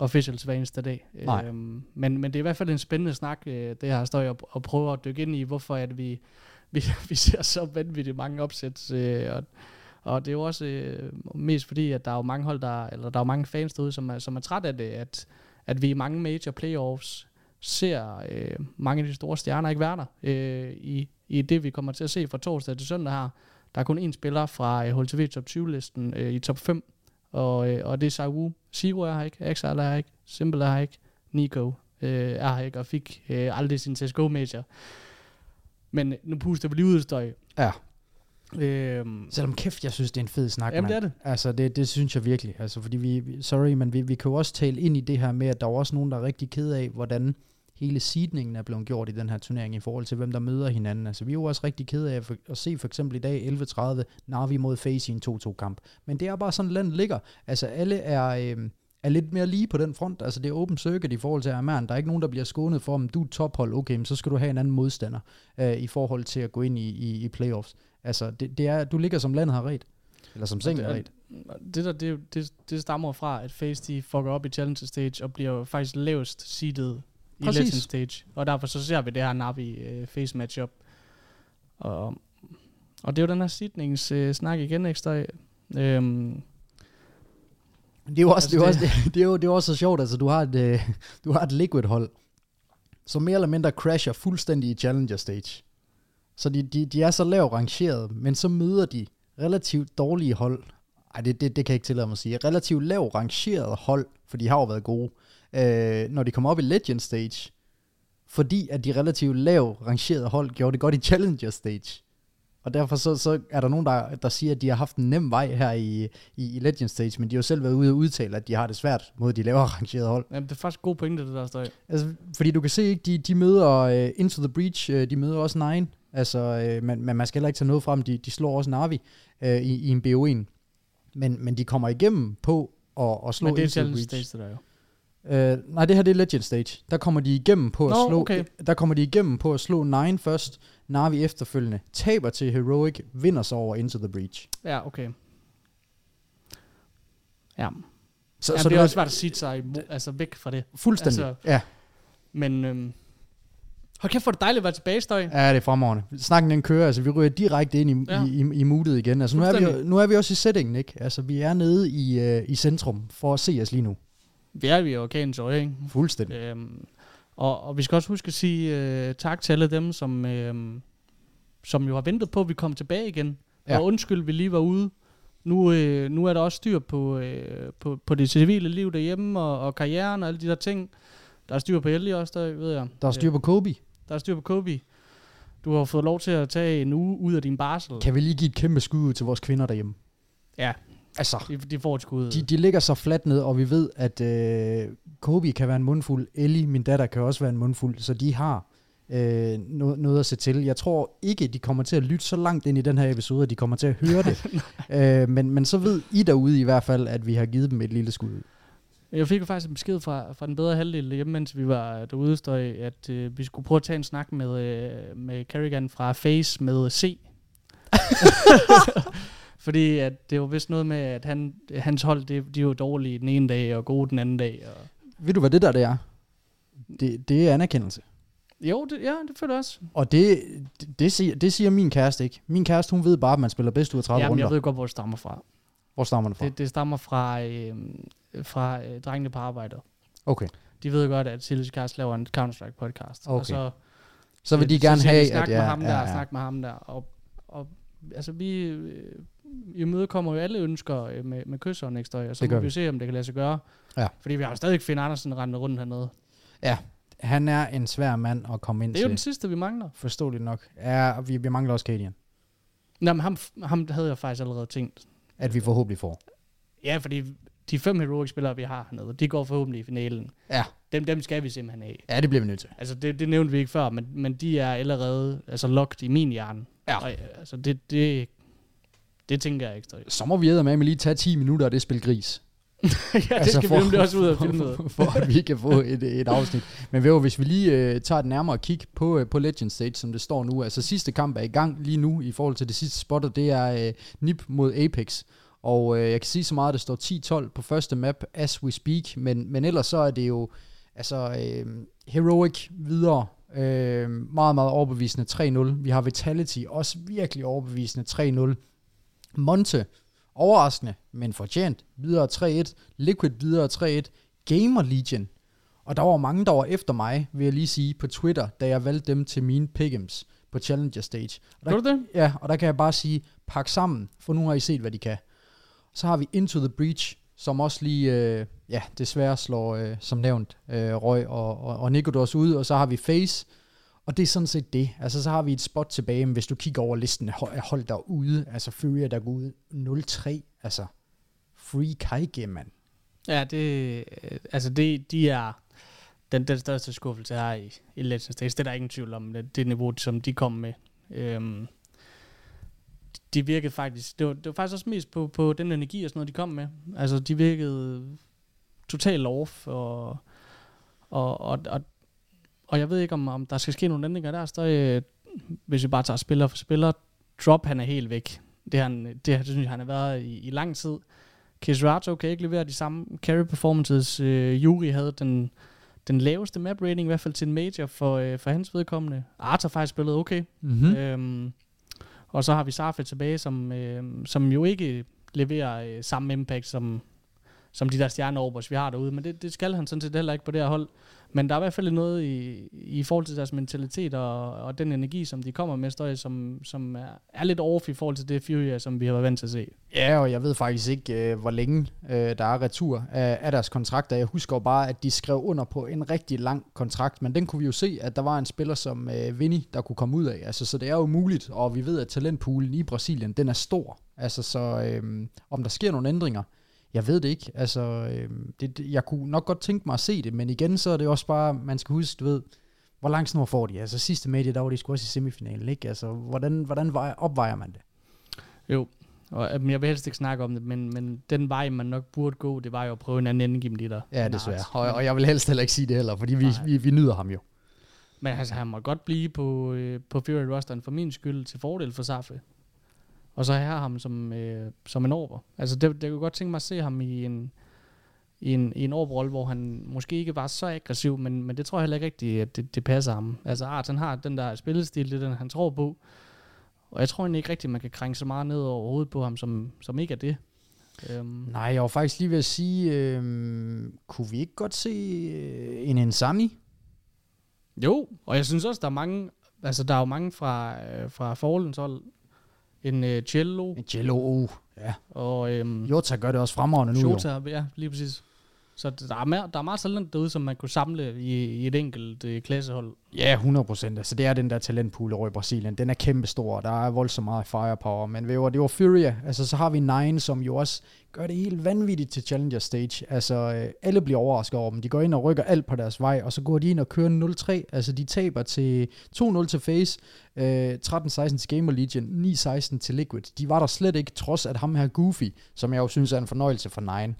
officials hver eneste dag. Nej. Øh, men, men det er i hvert fald en spændende snak, øh, det her står jeg og prøver at dykke ind i, hvorfor at vi, (laughs) vi, vi ser så vanvittigt mange opsæt. Øh, og, og det er jo også øh, mest fordi, at der er jo mange hold, der, eller der er jo mange fans derude, som er, som er træt af det, at, at vi i mange major playoffs ser øh, mange af de store stjerner ikke være der øh, i, i det, vi kommer til at se fra torsdag til søndag her. Der er kun én spiller fra øh, HLTV top 20-listen øh, i top 5, og, øh, og det er Saiwu. Zero er her ikke, Exile er her ikke, Simple er her ikke, Nico øh, er her ikke, og fik øh, aldrig sin CSGO-major. Men øh, nu puster vi lige ud støj. Ja. Øhm, Selvom kæft, jeg synes, det er en fed snak, Jamen, det er det. Altså, det, det synes jeg virkelig. Altså, fordi vi, sorry, men vi, vi kan jo også tale ind i det her med, at der er også nogen, der er rigtig ked af, hvordan hele seedningen er blevet gjort i den her turnering i forhold til, hvem der møder hinanden. Altså, vi er jo også rigtig ked af at, at se for eksempel i dag 11.30 Navi mod Face i en 2-2-kamp. Men det er bare sådan, landet ligger. Altså, alle er... Øh, er lidt mere lige på den front. Altså det er open circuit i forhold til Armand. Der er ikke nogen, der bliver skånet for, om du er tophold, okay, men så skal du have en anden modstander øh, i forhold til at gå ind i, i, i playoffs. Altså det, det er, du ligger som landet har ret. Eller som sengen har ret. Det, der, det, det, det stammer fra, at Face de fucker op i Challenge Stage og bliver faktisk lavest seedet i. Legend Stage. Og derfor så ser vi det her Navi øh, face matchup. Og, og det er jo den her sidningssnak øh, snak igen, ikke støj? Øhm, Det er jo også, Altså, det er også, det, (laughs) det er jo, det er også så sjovt, altså du har et, øh, (laughs) du har et liquid-hold, som mere eller mindre crasher fuldstændig i Challenger Stage. Så de, de, de er så lavt rangeret, men så møder de relativt dårlige hold. Ej, det, det, det kan jeg ikke tillade mig at sige. Relativt lavt rangeret hold, for de har jo været gode. Øh, når de kommer op i Legend Stage, fordi at de relativt lavt rangerede hold gjorde det godt i Challenger Stage. Og derfor så, så er der nogen, der, der siger, at de har haft en nem vej her i, i, i Legend Stage, men de har jo selv været ude og udtale, at de har det svært mod de lavere (laughs) rangerede hold. jamen, det er faktisk god pointe, det der støj. Altså, fordi du kan se, ikke, de, de møder uh, Into the Breach, uh, de møder også Nine, altså, uh, men, men man skal heller ikke tage noget frem, de, de slår også Navi uh, i, i en BO1. Men, men de kommer igennem på at, at slå Men det er Into the Challenge Breach. Stage, det der jo. Uh, nej, det her det er Legend Stage. Der kommer de igennem på at Nå, slå okay. der kommer de igennem på at slå Nine først, Navi efterfølgende, taber til Heroic, vinder så over Into the Breach. Ja, okay. Ja, Så, Jamen, så det er også svært at sige sig altså væk fra det. fuldstændig. altså- ja. Men øhm, hold kæft, hvor det dejligt at være tilbage, Støj. Ja, det er fremragende. Snakken den kører, altså vi ryger direkte ind i, Ja. ja. i, i, i moodet igen. Altså nu er, vi, nu er vi også i settingen, ikke? Altså vi er nede i, øh, i centrum for at se os lige nu. Vi er jo i orkanens øje, ikke? Fuldstændig. Øhm, og, og vi skal også huske at sige øh, tak til alle dem, som, øh, som jo har ventet på, at vi kom tilbage igen. Ja. Og undskyld, vi lige var ude. Nu, øh, nu er der også styr på, øh, på, på det civile liv derhjemme, og, og karrieren og alle de der ting. Der er styr på Ellie også, der ved jeg. Der er styr på Kobe. Øh, der er styr på Kobe. Du har fået lov til at tage en uge ud af din barsel. Kan vi lige give et kæmpe skud ud til vores kvinder derhjemme? Ja, Altså, de, de får et skud. de, de ligger så fladt ned, og vi ved, at øh, Kobe kan være en mundfuld. Ellie, min datter, kan også være en mundfuld. Så de har øh, noget, noget at se til. Jeg tror ikke, de kommer til at lytte så langt ind i den her episode, at de kommer til at høre det. (laughs) øh, men, men så ved I derude i hvert fald, at vi har givet dem et lille skud ud. Jeg fik jo faktisk en besked fra, fra den bedre halvdel hjemme, mens vi var derude, støj, at øh, vi skulle prøve at tage en snak med, øh, med Kerrigan fra Face med C. (laughs) Fordi at det var vist noget med, at han, hans hold, det, de var dårlige den ene dag, og gode den anden dag. Og Ved du, hvad det der det er? Det, det er anerkendelse. jo, det, ja, det føler jeg også. Og det, det, det, siger, det siger min kæreste ikke. Min kæreste, hun ved bare, at man spiller bedst ud af 30 Jamen, runder. jeg ved godt, hvor det stammer fra. Hvor stammer det fra? Det, det stammer fra, øh, fra øh, drengene på arbejdet. Okay. De ved godt, at Silas Cast laver en Counter-Strike podcast. Og Okay. så, Så vil de Øh, gerne siger have, snak at med ja, ham der, ja, ja, ja. snak med ham der. Og, og altså, vi øh, imødekommer jo alle ønsker øh, med, med kysseren, ikke støj? Og så må vi vi. se, om det kan lade sig gøre. Ja. Fordi vi har jo stadig Finn Andersen rendende rundt hernede. Han er en svær mand at komme ind Det er jo til. den sidste, vi mangler. Forståeligt nok. Ja, og vi, vi mangler også Kadian. Nå, men ham, ham havde jeg faktisk allerede tænkt. At vi forhåbentlig får. Ja, fordi de fem heroic-spillere, vi har hernede, de går forhåbentlig i finalen. Ja. Dem, dem skal vi simpelthen have. Ja, det bliver vi nødt til. Altså, det, det nævnte vi ikke før, men, men de er allerede altså, locked i min hjerne. Ja. Og, altså, det, det, det tænker jeg ekstra. Så må vi med lige tage 10 minutter af det spil gris. (laughs) ja, det Altså, skal for- vi nemlig også ud af for- filmet. For, for at vi kan få et, et afsnit. Men ved hvis vi lige øh, tager et nærmere kig på, øh, på Legend Stage, som det står nu. Altså sidste kamp er i gang lige nu i forhold til det sidste spot, og det er øh, NIP mod Apex. Og øh, jeg kan sige så meget, at det står 10-12 på første map, as we speak. Men, men ellers så er det jo altså øh, Heroic videre. Øh, meget, meget overbevisende 3-0. Vi har Vitality også virkelig overbevisende 3-0. Monte, overraskende, men fortjent, videre 3-1. Liquid videre 3-1. Gamer Legion. Og der var mange, der var efter mig, vil jeg lige sige, på Twitter, da jeg valgte dem til mine pick'ems på Challenger Stage. Og der, det? Ja, og der kan jeg bare sige, pak sammen, for nu har I set, hvad de kan. Så har vi Into the Breach, som også lige, øh, ja, desværre slår, øh, som nævnt, øh, Røg og, og, og Nikodos ud, og så har vi Face, og det er sådan set det. Altså, så har vi et spot tilbage, men hvis du kigger over listen af hold, derude, altså Furia, der går ud 0-3, altså Free Kaige, mand. Ja, det, øh, altså det, de er den, den største skuffelse her i, i Legends Days. Det er der ingen tvivl om, det, det niveau, som de kom med. Øhm, de virkede faktisk, det var, det var faktisk også mest på, på den energi og sådan noget, de kom med. Altså, de virkede totalt off, og, og, og, og, og jeg ved ikke, om, om der skal ske nogle ændringer der. Så, øh, hvis vi bare tager spiller for spiller, Drop, han er helt væk. Det, han, det, synes jeg, han har været i, i lang tid. Kisrato kan ikke levere de samme carry performances. Øh, Yuri havde den, den laveste map rating, i hvert fald til en major for, øh, for hans vedkommende. Art har faktisk spillet okay. Mm-hmm. Mm. Øhm, og så har vi Sarfe tilbage, som, øh, som jo ikke leverer øh, samme impact som, som de der stjerneorbers, vi har derude. Men det, det skal han sådan set heller ikke på det her hold. Men der er i hvert fald noget i, i forhold til deres mentalitet og, og den energi, som de kommer med, støj, som, som er, er lidt off i forhold til det Fury, som vi har været vant til at se. Ja, og jeg ved faktisk ikke, øh, hvor længe øh, der er retur af, af deres kontrakter. Jeg husker jo bare, at de skrev under på en rigtig lang kontrakt, men den kunne vi jo se, at der var en spiller som øh, Vinny, der kunne komme ud af. Altså, så det er jo muligt, og vi ved, at talentpoolen i Brasilien, den er stor. Altså, så øh, om der sker nogle ændringer, jeg ved det ikke. Altså, øh, det, jeg kunne nok godt tænke mig at se det, men igen, så er det også bare, man skal huske, du ved, hvor lang snor får de? Altså sidste medie, der var de sgu også i semifinalen, ikke? Altså, hvordan, hvordan vejer, opvejer man det? Jo, og øh, jeg vil helst ikke snakke om det, men, men den vej, man nok burde gå, det var jo at prøve en anden endgame der. Ja, desværre. Og, og jeg vil helst heller ikke sige det heller, fordi vi, Nej. vi, vi nyder ham jo. Men altså, han må godt blive på, øh, på Fury rosteren for min skyld til fordel for Safe. Og så have ham som, øh, som en over. Altså, det, det kunne godt tænke mig at se ham i en, i en, i en overrolle, hvor han måske ikke var så aggressiv, men, men det tror jeg heller ikke rigtigt, at det, det passer ham. Altså, Art, han har den der spillestil, det er den, han tror på. Og jeg tror egentlig ikke rigtigt, man kan krænge så meget ned over hovedet på ham, som, som ikke er det. Øhm, Nej, jeg var faktisk lige ved at sige, øh, kunne vi ikke godt se øh, en Ensami? Jo, og jeg synes også, der er mange, altså der er jo mange fra, øh, fra Forlens hold. En øh, cello, En Jello, oh, ja. og øhm, Jota gør det også fremragende nu jo. Shota, ja, lige præcis. Så der er, der er meget talent derude, som man kunne samle i, i et enkelt øh, klassehold. Ja, 100 procent. Altså, det er den der talentpool over i Brasilien. Den er kæmpestor, og der er voldsomt meget firepower. Men ved det var Furia. Altså, så har vi Nine, som jo også gør det helt vanvittigt til Challenger Stage. Altså, øh, alle bliver overrasket over dem. De går ind og rykker alt på deres vej, og så går de ind og kører 0-3. Altså, de taber til 2-0 til Face, øh, 13-16 til Gamer Legion, 9-16 til Liquid. De var der slet ikke, trods at ham her Goofy, som jeg jo synes er en fornøjelse for Nine,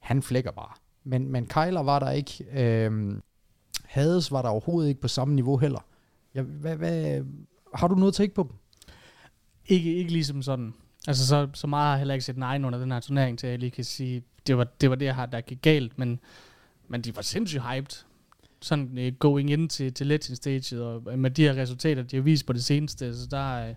han flækker bare. Men, men Kyler var der ikke. Øhm, Hades var der overhovedet ikke på samme niveau heller. Ja, hvad, hvad, har du noget at tænke på dem? Ikke, ikke ligesom sådan. Altså, så, så meget har jeg heller ikke set nej under den her turnering, til at jeg lige kan sige, det var det, var det her, der gik galt, men, men de var sindssygt hyped. Sådan uh, going ind til, til Legend Stage, og med de her resultater, de har vist på det seneste, så der, uh,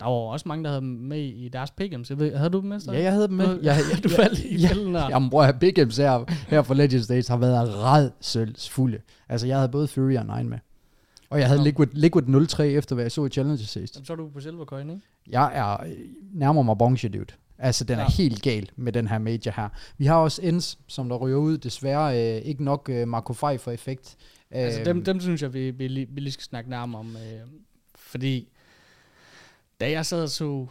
der var også mange, der havde med i deres pick'ems. Jeg ved, havde du dem med? Ja, jeg havde dem med. Du, Jeg, (laughs) du faldt i ja, fælden der. Jamen bror, jeg Big M's her, her for Legend Stage har været redselsfulde. Altså, jeg havde både Fury og Nine med. Og jeg havde Nå. Liquid, Liquid 03 efter, hvad jeg så i Challenger Stage. Så er du på Silvercoin, ikke? Jeg er øh, nærmere mig Bonche, dude. Altså, den er Ja. helt gal med den her major her. Vi har også Ends, som der ryger ud. Desværre øh, ikke nok øh, Marco 5 for effekt. Altså Øhm, dem, dem synes jeg, vi, vi, lige, vi lige skal snakke nærmere om. Øh, fordi da jeg sad og så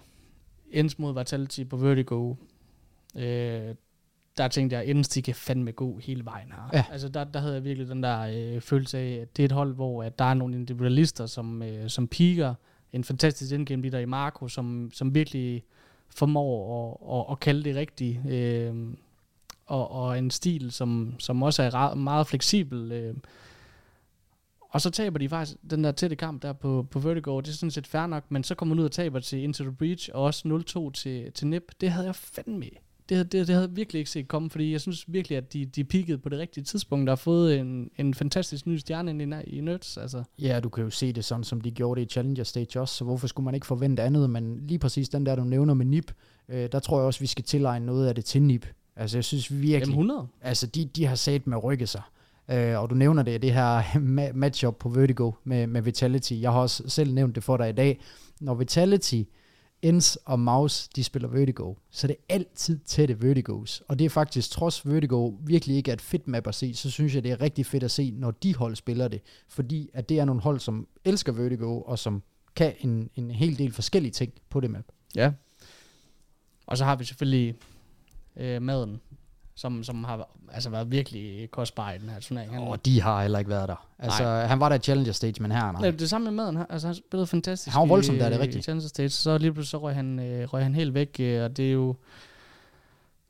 Ends mod Vitality på Vertigo, øh, der tænkte jeg, Ends de kan fandme gå hele vejen her. Ja. Altså der, der havde jeg virkelig den der øh, følelse af, at det er et hold, hvor at der er nogle individualister, som, øh, som piker. En fantastisk indgame leader i Marco, som, som virkelig formår at, at, at kalde det rigtigt. Øh, og, og en stil, som, som også er meget fleksibel. Øh, og så taber de faktisk den der tætte kamp der på, på Vertigo, det er sådan set fair nok, men så kommer man ud og taber til Into the Breach, og også 0-2 til, til NIP. Det havde jeg fandme det, det, det havde jeg virkelig ikke set komme, fordi jeg synes virkelig, at de, de peakede på det rigtige tidspunkt, og har fået en, en fantastisk ny stjerne ind i, i Nerds. Altså. Ja, du kan jo se det sådan, som de gjorde det i Challenger Stage også, så hvorfor skulle man ikke forvente andet? Men lige præcis den der, du nævner med NIP, øh, der tror jeg også, vi skal tilegne noget af det til NIP. Altså, jeg synes virkelig... Jamen 100. Altså, de, de har sat med at rykke sig. Øh, og du nævner det, det her (laughs) matchup på Vertigo med, med Vitality. Jeg har også selv nævnt det for dig i dag. Når Vitality, Ends og Mouse, de spiller Vertigo, så det er altid tætte Vertigos. Og det er faktisk, trods Vertigo virkelig ikke er et fedt map at se, så synes jeg, det er rigtig fedt at se, når de hold spiller det. Fordi at det er nogle hold, som elsker Vertigo, og som kan en, en hel del forskellige ting på det map. Ja. Og så har vi selvfølgelig øh, maden, som, som har altså, været virkelig kostbar i den her turnering. Han, Og de har heller ikke været der. Altså, Nej. han var der i Challenger Stage, men her nej. Nej, det samme med maden. han- Altså, han spillede fantastisk. Han var voldsom i- der, det er i rigtigt. Challenger Stage. Så lige pludselig så røg han, øh, røg han helt væk, øh, og det er jo,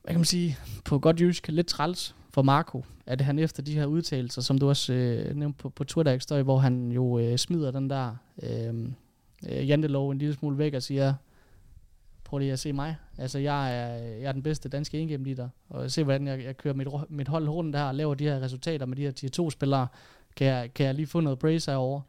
hvad kan man sige, på godt jysk, lidt træls for Marco, at han efter de her udtalelser, som du også øh, nævnte på, på Twitter, ikke, i, hvor han jo øh, smider den der øh, øh, jantelov en lille smule væk og siger, prøv lige at se mig. Altså, jeg er, jeg er den bedste danske indgame leader. Og se, hvordan jeg, jeg kører mit, mit hold rundt der og laver de her resultater med de her tier 2-spillere. Kan jeg, kan jeg lige få noget praise herovre?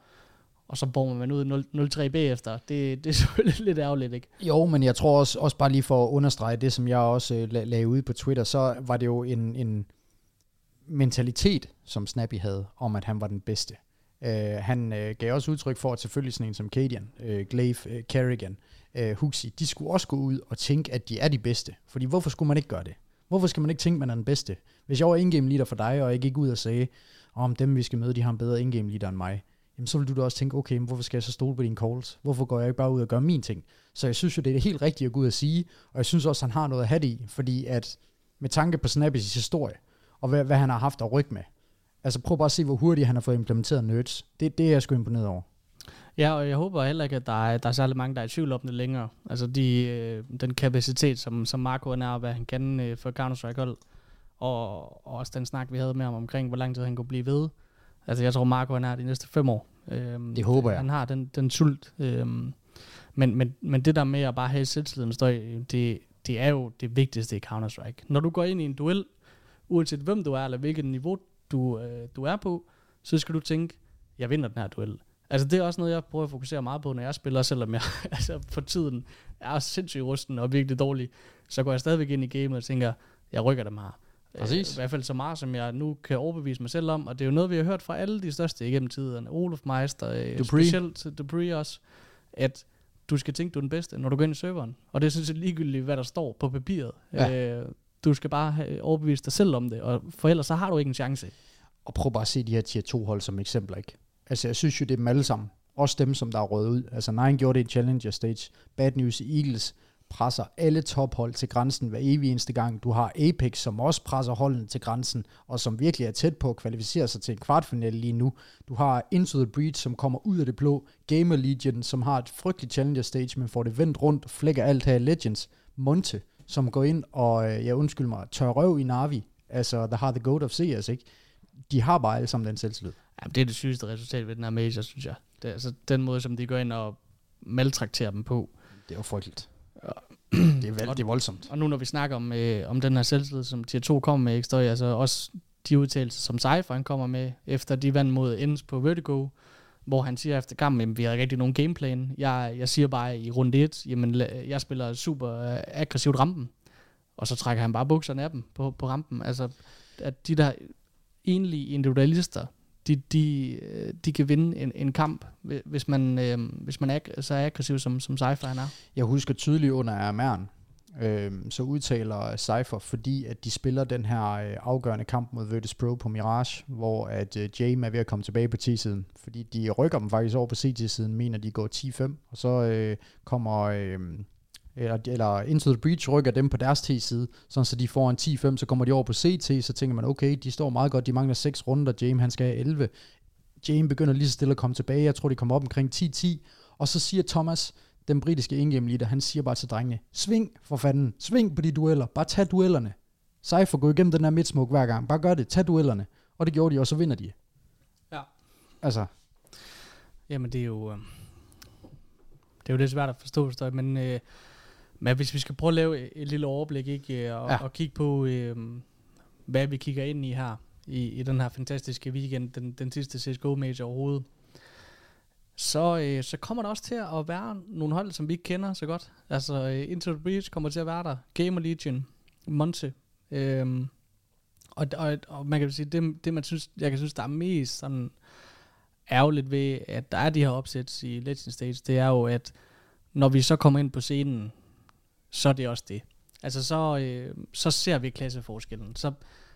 Og så bomber man ud 0-3 bagefter. Det, det er (laughs) selvfølgelig lidt ærgerligt, ikke? Jo, men jeg tror også, også bare lige for at understrege det, som jeg også øh, lagde ud på Twitter, så var det jo en, en mentalitet, som Snappy havde, om at han var den bedste. Øh, han øh, gav også udtryk for, at selvfølgelig sådan en som Cadian, øh, Glaive, øh, Kerrigan, øh, Huxi, de skulle også gå ud og tænke, at de er de bedste. Fordi hvorfor skulle man ikke gøre det? Hvorfor skal man ikke tænke, at man er den bedste? Hvis jeg var ingame leader for dig, og jeg gik ud og sagde, om dem vi skal møde, de har en bedre ingame leader end mig, jamen så vil du da også tænke, okay, men hvorfor skal jeg så stole på dine calls? Hvorfor går jeg ikke bare ud og gør min ting? Så jeg synes jo, det er helt rigtigt at gå ud og sige, og jeg synes også, han har noget at have det i, fordi at med tanke på Snappys historie, og hvad, hvad han har haft at rykke med, altså prøv bare at se, hvor hurtigt han har fået implementeret nerds. Det, det er jeg sgu imponeret over. Ja, og jeg håber heller ikke, at der er, der er særlig mange, der er i tvivl om det længere. Altså de, øh, den kapacitet, som, som Marco er, og hvad han kan øh, for Counter-Strike hold, og, og også den snak, vi havde med ham omkring, hvor lang tid han kunne blive ved. Altså jeg tror, Marco han er de næste fem år. Øhm, det håber jeg. Han har den, den sult. Øhm, men, men, men det der med at bare have selvtilliden støj, det, det er jo det vigtigste i Counter-Strike. Når du går ind i en duel, uanset hvem du er, eller hvilket niveau du, øh, du er på, så skal du tænke, jeg vinder den her duel. Altså det er også noget, jeg prøver at fokusere meget på, når jeg spiller, selvom jeg (laughs) altså, for tiden er sindssygt rusten og virkelig dårlig, så går jeg stadigvæk ind i gamet og tænker, jeg rykker dem her. Præcis. Øh, I hvert fald så meget, som jeg nu kan overbevise mig selv om, og det er jo noget, vi har hørt fra alle de største igennem tiden. Olof Meister, øh, Dupree. specielt Dupree også, at du skal tænke, du er den bedste, når du går ind i serveren. Og det er sådan set ligegyldigt, hvad der står på papiret. Ja. Øh, du skal bare øh, overbevise dig selv om det, og for ellers så har du ikke en chance. Og prøv bare at se de her tier 2 hold som eksempler, ikke? Altså jeg synes jo, det er dem alle sammen. Også dem, som der er røget ud. Altså Nine gjorde det i Challenger Stage. Bad News Eagles presser alle tophold til grænsen hver evig eneste gang. Du har Apex, som også presser holdene til grænsen, og som virkelig er tæt på at kvalificere sig til en kvartfinale lige nu. Du har Into the Breach, som kommer ud af det blå. Gamer Legion, som har et frygteligt challenger stage, men får det vendt rundt og flækker alt her Legends. Monte, som går ind og, øh, ja undskyld mig, tør røv i Navi. Altså, der har The Goat of CS, ikke? De har bare alle sammen den selvtillid. Ja, det er det sygeste resultat ved den her major, synes jeg. Det er altså den måde, som de går ind og maltrakterer dem på. Det er jo frygteligt. det, er vel, det er voldsomt. Og nu når vi snakker om, øh, om den her selvtillid, som Tier 2 kommer med, ikke, altså også de udtalelser, som Cypher kommer med, efter de vandt mod Ends på Vertigo, hvor han siger efter kampen, at vi har rigtig nogen gameplan. Jeg, jeg siger bare i runde 1, jamen jeg spiller super øh, aggressivt rampen, og så trækker han bare bukserne af dem på, på rampen. Altså, at de der enlige individualister, de, de, øh, de kan vinde en, en kamp, hvis man, øh, hvis man er så aggressiv, som, som Cypher han er. Jeg husker tydeligt under Amern, øh, så udtaler Cypher, fordi at de spiller den her øh, afgørende kamp mod Virtus Pro på Mirage, hvor at øh, Jame er ved at komme tilbage på T-siden, fordi de rykker dem faktisk over på CT-siden, mener de går 10-5, og så øh, kommer... Øh, eller, eller Into the Breach rykker dem på deres T-side, sådan så de får en 10-5, så kommer de over på CT, så tænker man, okay, de står meget godt, de mangler 6 runder, James han skal have 11. James begynder lige så stille at komme tilbage, jeg tror, de kommer op omkring 10-10, og så siger Thomas, den britiske ingame leader, han siger bare til drengene, sving for fanden, sving på de dueller, bare tag duellerne. Cypher gå igennem den her midsmoke hver gang, bare gør det, tag duellerne. Og det gjorde de, og så vinder de. Ja. Altså. Jamen det er jo, øh, det er jo lidt svært at forstå, men øh, men hvis vi skal prøve at lave et lille overblik, ikke, og, ja. og kigge på, øh, hvad vi kigger ind i her, i, i den her fantastiske weekend, den, den sidste CSGO-major overhovedet, så, øh, så kommer der også til at være nogle hold, som vi ikke kender så godt. Altså, øh, Into the Breach kommer til at være der. Gamer Legion, Monte. Øh, og, og, og man kan sige, det, det man synes, jeg kan synes, der er mest sådan ærgerligt ved, at der er de her opsæt i Legend Stage, det er jo, at når vi så kommer ind på scenen, så er det også det. Altså så, øh, så ser vi klasseforskellen. Så,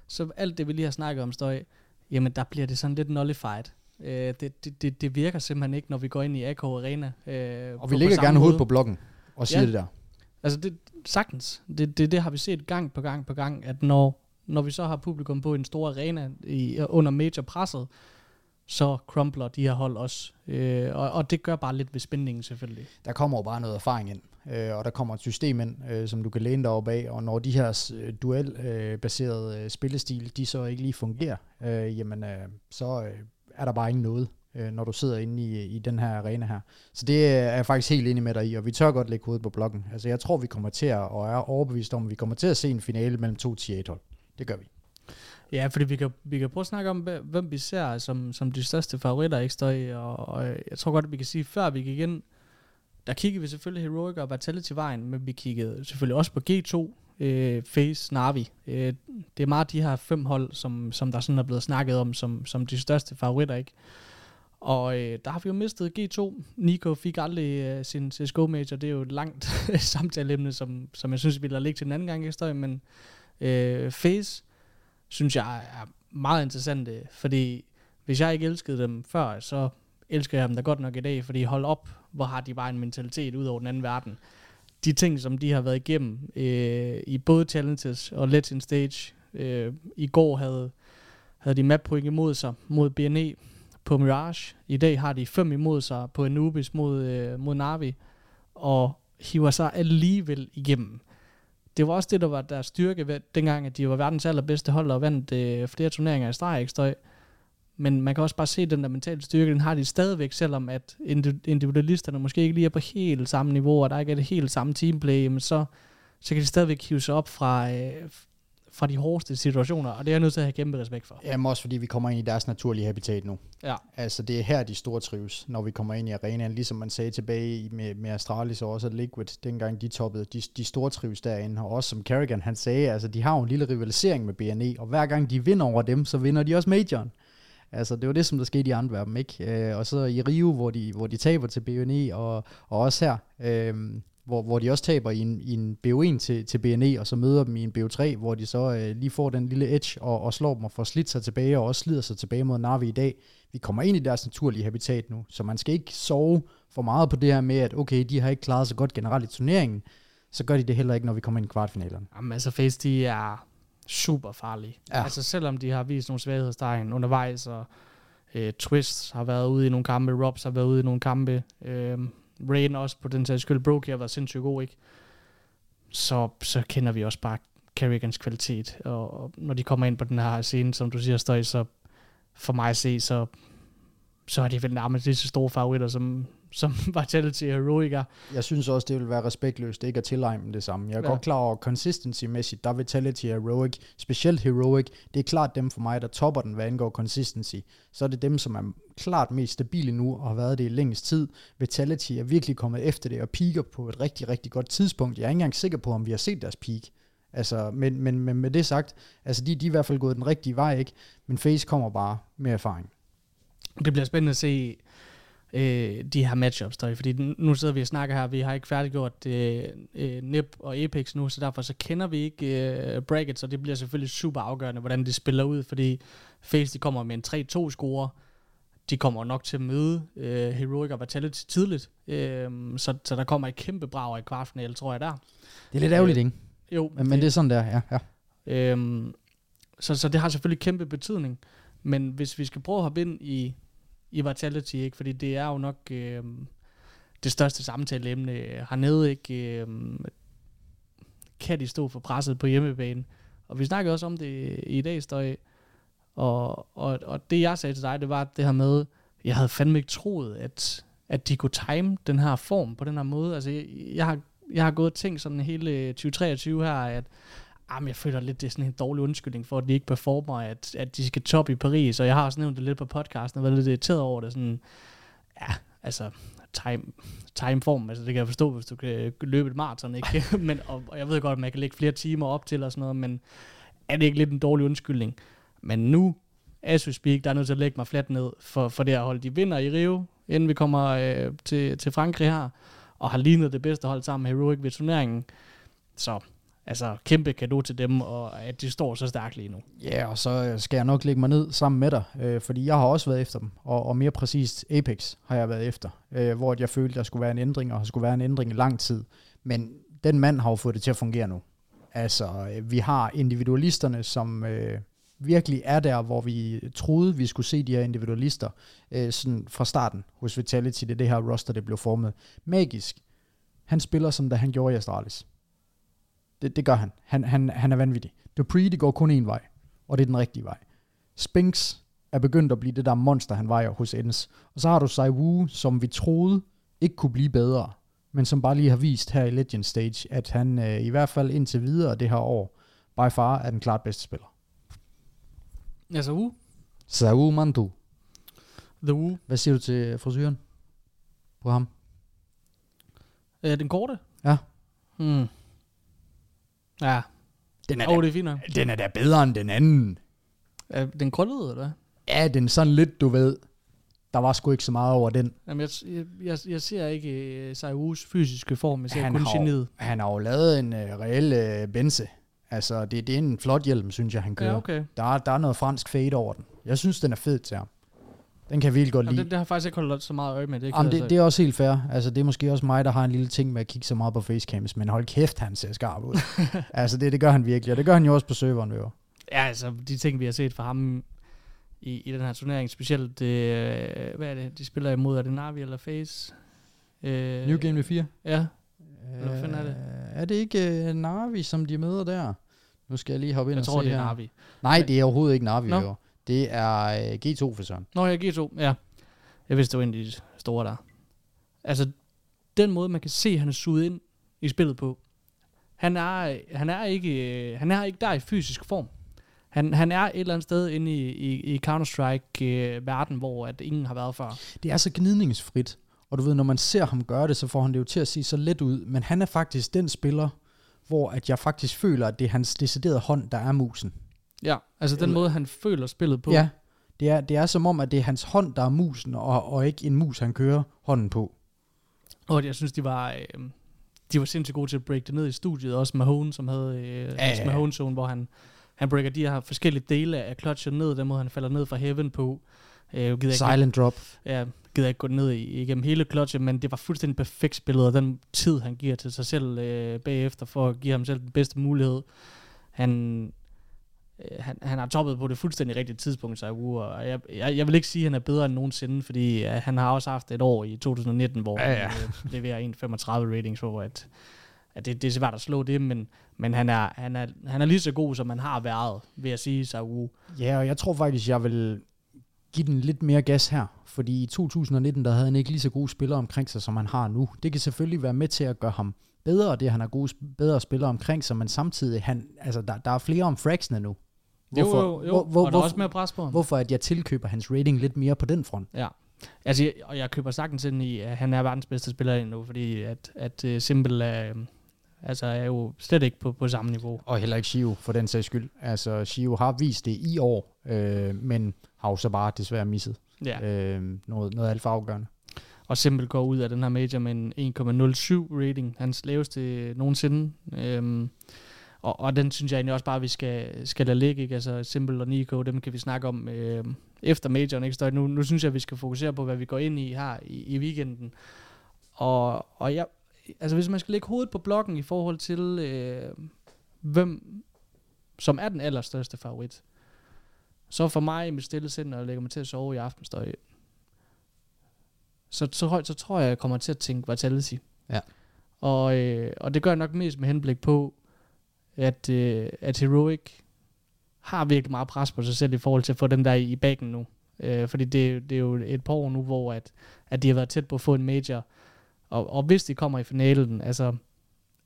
så alt det, vi lige har snakket om støj, jamen der bliver det sådan lidt nullified. Øh, det, det, det, det virker simpelthen ikke, når vi går ind i AK Arena. Øh, og vi ligger gerne hovedet på blokken og siger ja. det der. Altså det, sagtens. Det, det, det har vi set gang på gang på gang, at når, når vi så har publikum på en stor arena i, under major presset, så crumpler de her hold også. Øh, og, og det gør bare lidt ved spændingen selvfølgelig. Der kommer jo bare noget erfaring ind, øh, og der kommer et system ind, øh, som du kan læne dig op af, og når de her øh, duelbaserede øh, spillestil, de så ikke lige fungerer, øh, jamen øh, så øh, er der bare ingen noget. øh, når du sidder inde i, i den her arena her. Så det øh, er jeg faktisk helt enig med dig i, og vi tør godt lægge hovedet på blokken. Altså jeg tror, vi kommer til at, og er overbevist om, at vi kommer til at se en finale mellem to 10 hold. Det gør vi. Ja, fordi vi kan, vi kan prøve at snakke om, hvem vi ser som, som de største favoritter, ikke støj, og, og øh, jeg tror godt, at vi kan sige, før vi gik ind, der kiggede vi selvfølgelig Heroic og Vitality-vejen, men vi kiggede selvfølgelig også på G2, øh, Face, Navi. Øh, det er meget de her fem hold, som, som der sådan er blevet snakket om, som, som de største favoritter, ikke? Og øh, der har vi jo mistet G2. Nico fik aldrig øh, sin CSGO-major. Det er jo et langt (laughs) samtaleemne, som, som jeg synes, vi lader ligge til en anden gang i historien. Men øh, Face, synes jeg er meget interessant, øh, fordi hvis jeg ikke elskede dem før, så elsker jeg dem da godt nok i dag, fordi hold op, hvor har de bare en mentalitet ud over den anden verden. De ting, som de har været igennem øh, i både Challenges og Let's in Stage, øh, i går havde, havde de map point imod sig mod BNE på Mirage. I dag har de fem imod sig på Anubis mod, øh, mod Navi, og hiver sig alligevel igennem det var også det, der var deres styrke, ved, dengang at de var verdens allerbedste hold og vandt øh, flere turneringer i streg, ikke støj. Men man kan også bare se, at den der mentale styrke, den har de stadigvæk, selvom at individualisterne måske ikke lige er på helt samme niveau, og der ikke er det helt samme teamplay, men så, så kan de stadigvæk hive sig op fra, øh, fra de hårdeste situationer, og det er jeg nødt til at have kæmpe respekt for. Jamen også fordi vi kommer ind i deres naturlige habitat nu. Ja. Altså det er her, de store trives, når vi kommer ind i arenaen, ligesom man sagde tilbage med, med Astralis og også Liquid, dengang de toppede, de, de store trives derinde, og også som Kerrigan han sagde, altså de har jo en lille rivalisering med BNE, og hver gang de vinder over dem, så vinder de også majoren. Altså, det var det, som der skete i Antwerpen, ikke? Øh, og så i Rio, hvor de, hvor de taber til BNE, og, og også her, øh, hvor, hvor de også taber i en, i en BO1 til, til BNE, og så møder dem i en BO3, hvor de så øh, lige får den lille edge og, og slår dem og får slidt sig tilbage, og også slider sig tilbage mod Navi i dag. Vi kommer ind i deres naturlige habitat nu, så man skal ikke sove for meget på det her med, at okay, de har ikke klaret sig godt generelt i turneringen, så gør de det heller ikke, når vi kommer ind i kvartfinalerne. Jamen altså, Face, de er super farlige. Ja. Altså selvom de har vist nogle svaghedstegn undervejs, og øh, Twist har været ude i nogle kampe, Robs har været ude i nogle kampe, øh, Rain også på den sags skyld, Broke har været sindssygt god, ikke? Så, så kender vi også bare Kerrigans kvalitet, og, og når de kommer ind på den her scene, som du siger, Støj, så for mig at se, så, så er de vel nærmest lige så store favoritter, som, som Vitality og Heroic er. Jeg synes også, det vil være respektløst ikke at tilegne det samme. Jeg er ja. godt klar over, consistency-mæssigt, der er Vitality og Heroic, specielt Heroic, det er klart dem for mig, der topper den, hvad angår consistency. Så er det dem, som er klart mest stabile nu, og har været det i længst tid. Vitality er virkelig kommet efter det, og peaker på et rigtig, rigtig godt tidspunkt. Jeg er ikke engang sikker på, om vi har set deres peak. Altså, men, men, men med det sagt, altså de, de er i hvert fald gået den rigtige vej, ikke? Men Face kommer bare med erfaring. Det bliver spændende at se, øh, de her matchups der, fordi nu sidder vi og snakker her, vi har ikke færdiggjort øh, øh, NIP og Apex nu, så derfor så kender vi ikke øh, brackets, og det bliver selvfølgelig super afgørende, hvordan de spiller ud, fordi Face de kommer med en 3-2 score, de kommer nok til at møde øh, Heroic og Vitality tidligt, øh, så, så der kommer et kæmpe brag i kvartfinale, tror jeg der. Det er lidt ærgerligt, øh, ikke? Jo. Men, men det er sådan der, ja. ja. Øhm, så, så det har selvfølgelig kæmpe betydning, men hvis vi skal prøve at hoppe ind i i Vitality, ikke? fordi det er jo nok øh, det største samtaleemne hernede. Ikke? Øh, kan de stå for presset på hjemmebane? Og vi snakkede også om det i dag, Støj. Og, og, og det jeg sagde til dig, det var det her med, jeg havde fandme ikke troet, at, at de kunne time den her form på den her måde. Altså, jeg, jeg har, jeg har gået og tænkt sådan hele 2023 her, at Jamen, jeg føler lidt, det er sådan en dårlig undskyldning for, at de ikke performer, at, at de skal top i Paris, og jeg har også nævnt det lidt på podcasten, og været lidt irriteret over det, sådan, ja, altså, time, time form, altså det kan jeg forstå, hvis du kan løbe et maraton, ikke? (laughs) men, og, og, jeg ved godt, at man kan lægge flere timer op til og sådan noget, men er det ikke lidt en dårlig undskyldning? Men nu, as we speak, der er nødt til at lægge mig fladt ned for, for det her hold. De vinder i Rio, inden vi kommer øh, til, til Frankrig her, og har lignet det bedste hold sammen med Heroic ved turneringen. Så altså kæmpe gave til dem, og at de står så stærkt lige nu. Ja, og så øh, skal jeg nok lægge mig ned sammen med dig, øh, fordi jeg har også været efter dem, og, og mere præcist Apex har jeg været efter, øh, hvor jeg følte, der skulle være en ændring, og der skulle være en ændring i lang tid. Men den mand har jo fået det til at fungere nu. Altså, øh, vi har individualisterne, som øh, virkelig er der, hvor vi troede, vi skulle se de her individualister øh, sådan fra starten hos Vitality, det er det her roster, det blev formet. Magisk. Han spiller, som da han gjorde i Astralis. Det, det gør han. Han, han. han er vanvittig. Dupree, det går kun én vej, og det er den rigtige vej. Spinks, er begyndt at blive det der monster, han var jo hos Ends. Og så har du Sai Wu, som vi troede ikke kunne blive bedre, men som bare lige har vist her i Legend Stage, at han øh, i hvert fald indtil videre det her år, by far er den klart bedste spiller. Uh, Sai Wu Mandu. The Woo. Hvad siger du til frisyren på ham? Øh, den korte? Ja. Hmm. Ja. Den Åh, oh, det er fint den er da bedre end den anden. Er den krøllede, eller hvad? Ja, den er sådan lidt, du ved, der var sgu ikke så meget over den. Jamen, jeg, jeg, jeg, jeg ser ikke uh, Saiyus fysiske form, jeg ser Han kun har, geniet. han har jo lavet en uh, reel uh, bense. Altså, det, det er en flot hjelm, synes jeg, han kører. Ja, okay. der, er, der er noget fransk fade over den. Jeg synes, den er fed til ham. Den kan jeg virkelig godt Jamen, lide. det, det, har jeg faktisk ikke holdt så meget øje med. Det, Jamen, ked af det, det er også helt fair. Altså, det er måske også mig, der har en lille ting med at kigge så meget på facecams, men hold kæft, han ser skarp ud. (laughs) altså, det, det gør han virkelig, og det gør han jo også på serveren, jo. Ja, altså, de ting, vi har set fra ham i, i den her turnering, specielt, øh, hvad er det, de spiller imod, er det Navi eller Face? Øh, New Game 4. Ja, Eller hvad fanden er det? Øh, Er det ikke uh, Navi, som de møder der? Nu skal jeg lige hoppe ind jeg og tror, se det er her. Navi. Nej, det er overhovedet ikke Navi, Nå. jo. Det er uh, G2 for Søren. Nå, jeg G2, ja. Jeg vidste, det var en af de store der. Altså, den måde, man kan se, at han er suget ind i spillet på, han er, han er, ikke, øh, han er ikke der i fysisk form. Han, han er et eller andet sted inde i, i, i Counter-Strike-verden, hvor at ingen har været før. Det er så gnidningsfrit. Og du ved, når man ser ham gøre det, så får han det jo til at se så let ud. Men han er faktisk den spiller, hvor at jeg faktisk føler, at det er hans deciderede hånd, der er musen. Ja, altså den måde, han føler spillet på. Ja, det er, det er som om, at det er hans hånd, der er musen, og, og ikke en mus, han kører hånden på. Og jeg synes, de var, øh, de var sindssygt gode til at break det ned i studiet. Også Mahone, som havde øh, ja, ja, ja. Mahone Zone, hvor han, han breaker de her forskellige dele af clutchen ned, den måde, han falder ned fra heaven på. Øh, gider jeg ikke, Silent drop. ja, gider ikke gå ned i, igennem hele clutchen, men det var fuldstændig perfekt spillet, og den tid, han giver til sig selv øh, bagefter, for at give ham selv den bedste mulighed. Han, øh, han, han har toppet på det fuldstændig rigtige tidspunkt, så og jeg, jeg, jeg vil ikke sige, at han er bedre end nogensinde, fordi øh, han har også haft et år i 2019, hvor Ja, ja, han øh, leverer 1,35 ratings, hvor at, at det, det er svært at slå det, men, men han, er, han, er, han er lige så god, som han har været, vil jeg sige, Sahu. Ja, og jeg tror faktisk, jeg vil give den lidt mere gas her. Fordi i 2019, der havde han ikke lige så gode spillere omkring sig, som han har nu. Det kan selvfølgelig være med til at gøre ham bedre, det han har gode, bedre spillere omkring sig, men samtidig, han, altså, der, der er flere om fragsene nu. Hvorfor, jo, jo, jo. Hvor, hvor, og der er hvor, også mere pres på ham. hvorfor at jeg tilkøber hans rating lidt mere på den front? Ja. Altså, jeg, og jeg køber sagtens ind i, at han er verdens bedste spiller endnu, fordi at, at uh, Simple er, øhm, altså, er jo slet ikke på, på samme niveau. Og heller ikke Shio, for den sags skyld. Altså, Shio har vist det i år, øh, men har jo så bare desværre misset Ja. øh, noget, noget alt for afgørende. Og Simple går ud af den her major med en 1,07 rating, hans laveste nogensinde. Øhm, og, og den synes jeg egentlig også bare, vi skal, skal lade ligge. Ikke? Altså Simple og Nico, dem kan vi snakke om øh, efter majoren. Ikke? Så nu, nu synes jeg, vi skal fokusere på, hvad vi går ind i her i, i weekenden. Og, og jeg, altså hvis man skal lægge hovedet på blokken i forhold til, øh, hvem som er den allerstørste favorit, så for mig i mit stille sind, når jeg lægger mig til at sove i aften, står jeg, så, så højt, så tror jeg, jeg kommer til at tænke Vitality. Ja. Og, øh, og det gør jeg nok mest med henblik på, at, øh, at Heroic har virkelig meget pres på sig selv i forhold til at få dem der i, i bagen nu. Øh, fordi det, det er jo et par år nu, hvor at, at de har været tæt på at få en major. Og, og hvis de kommer i finalen, altså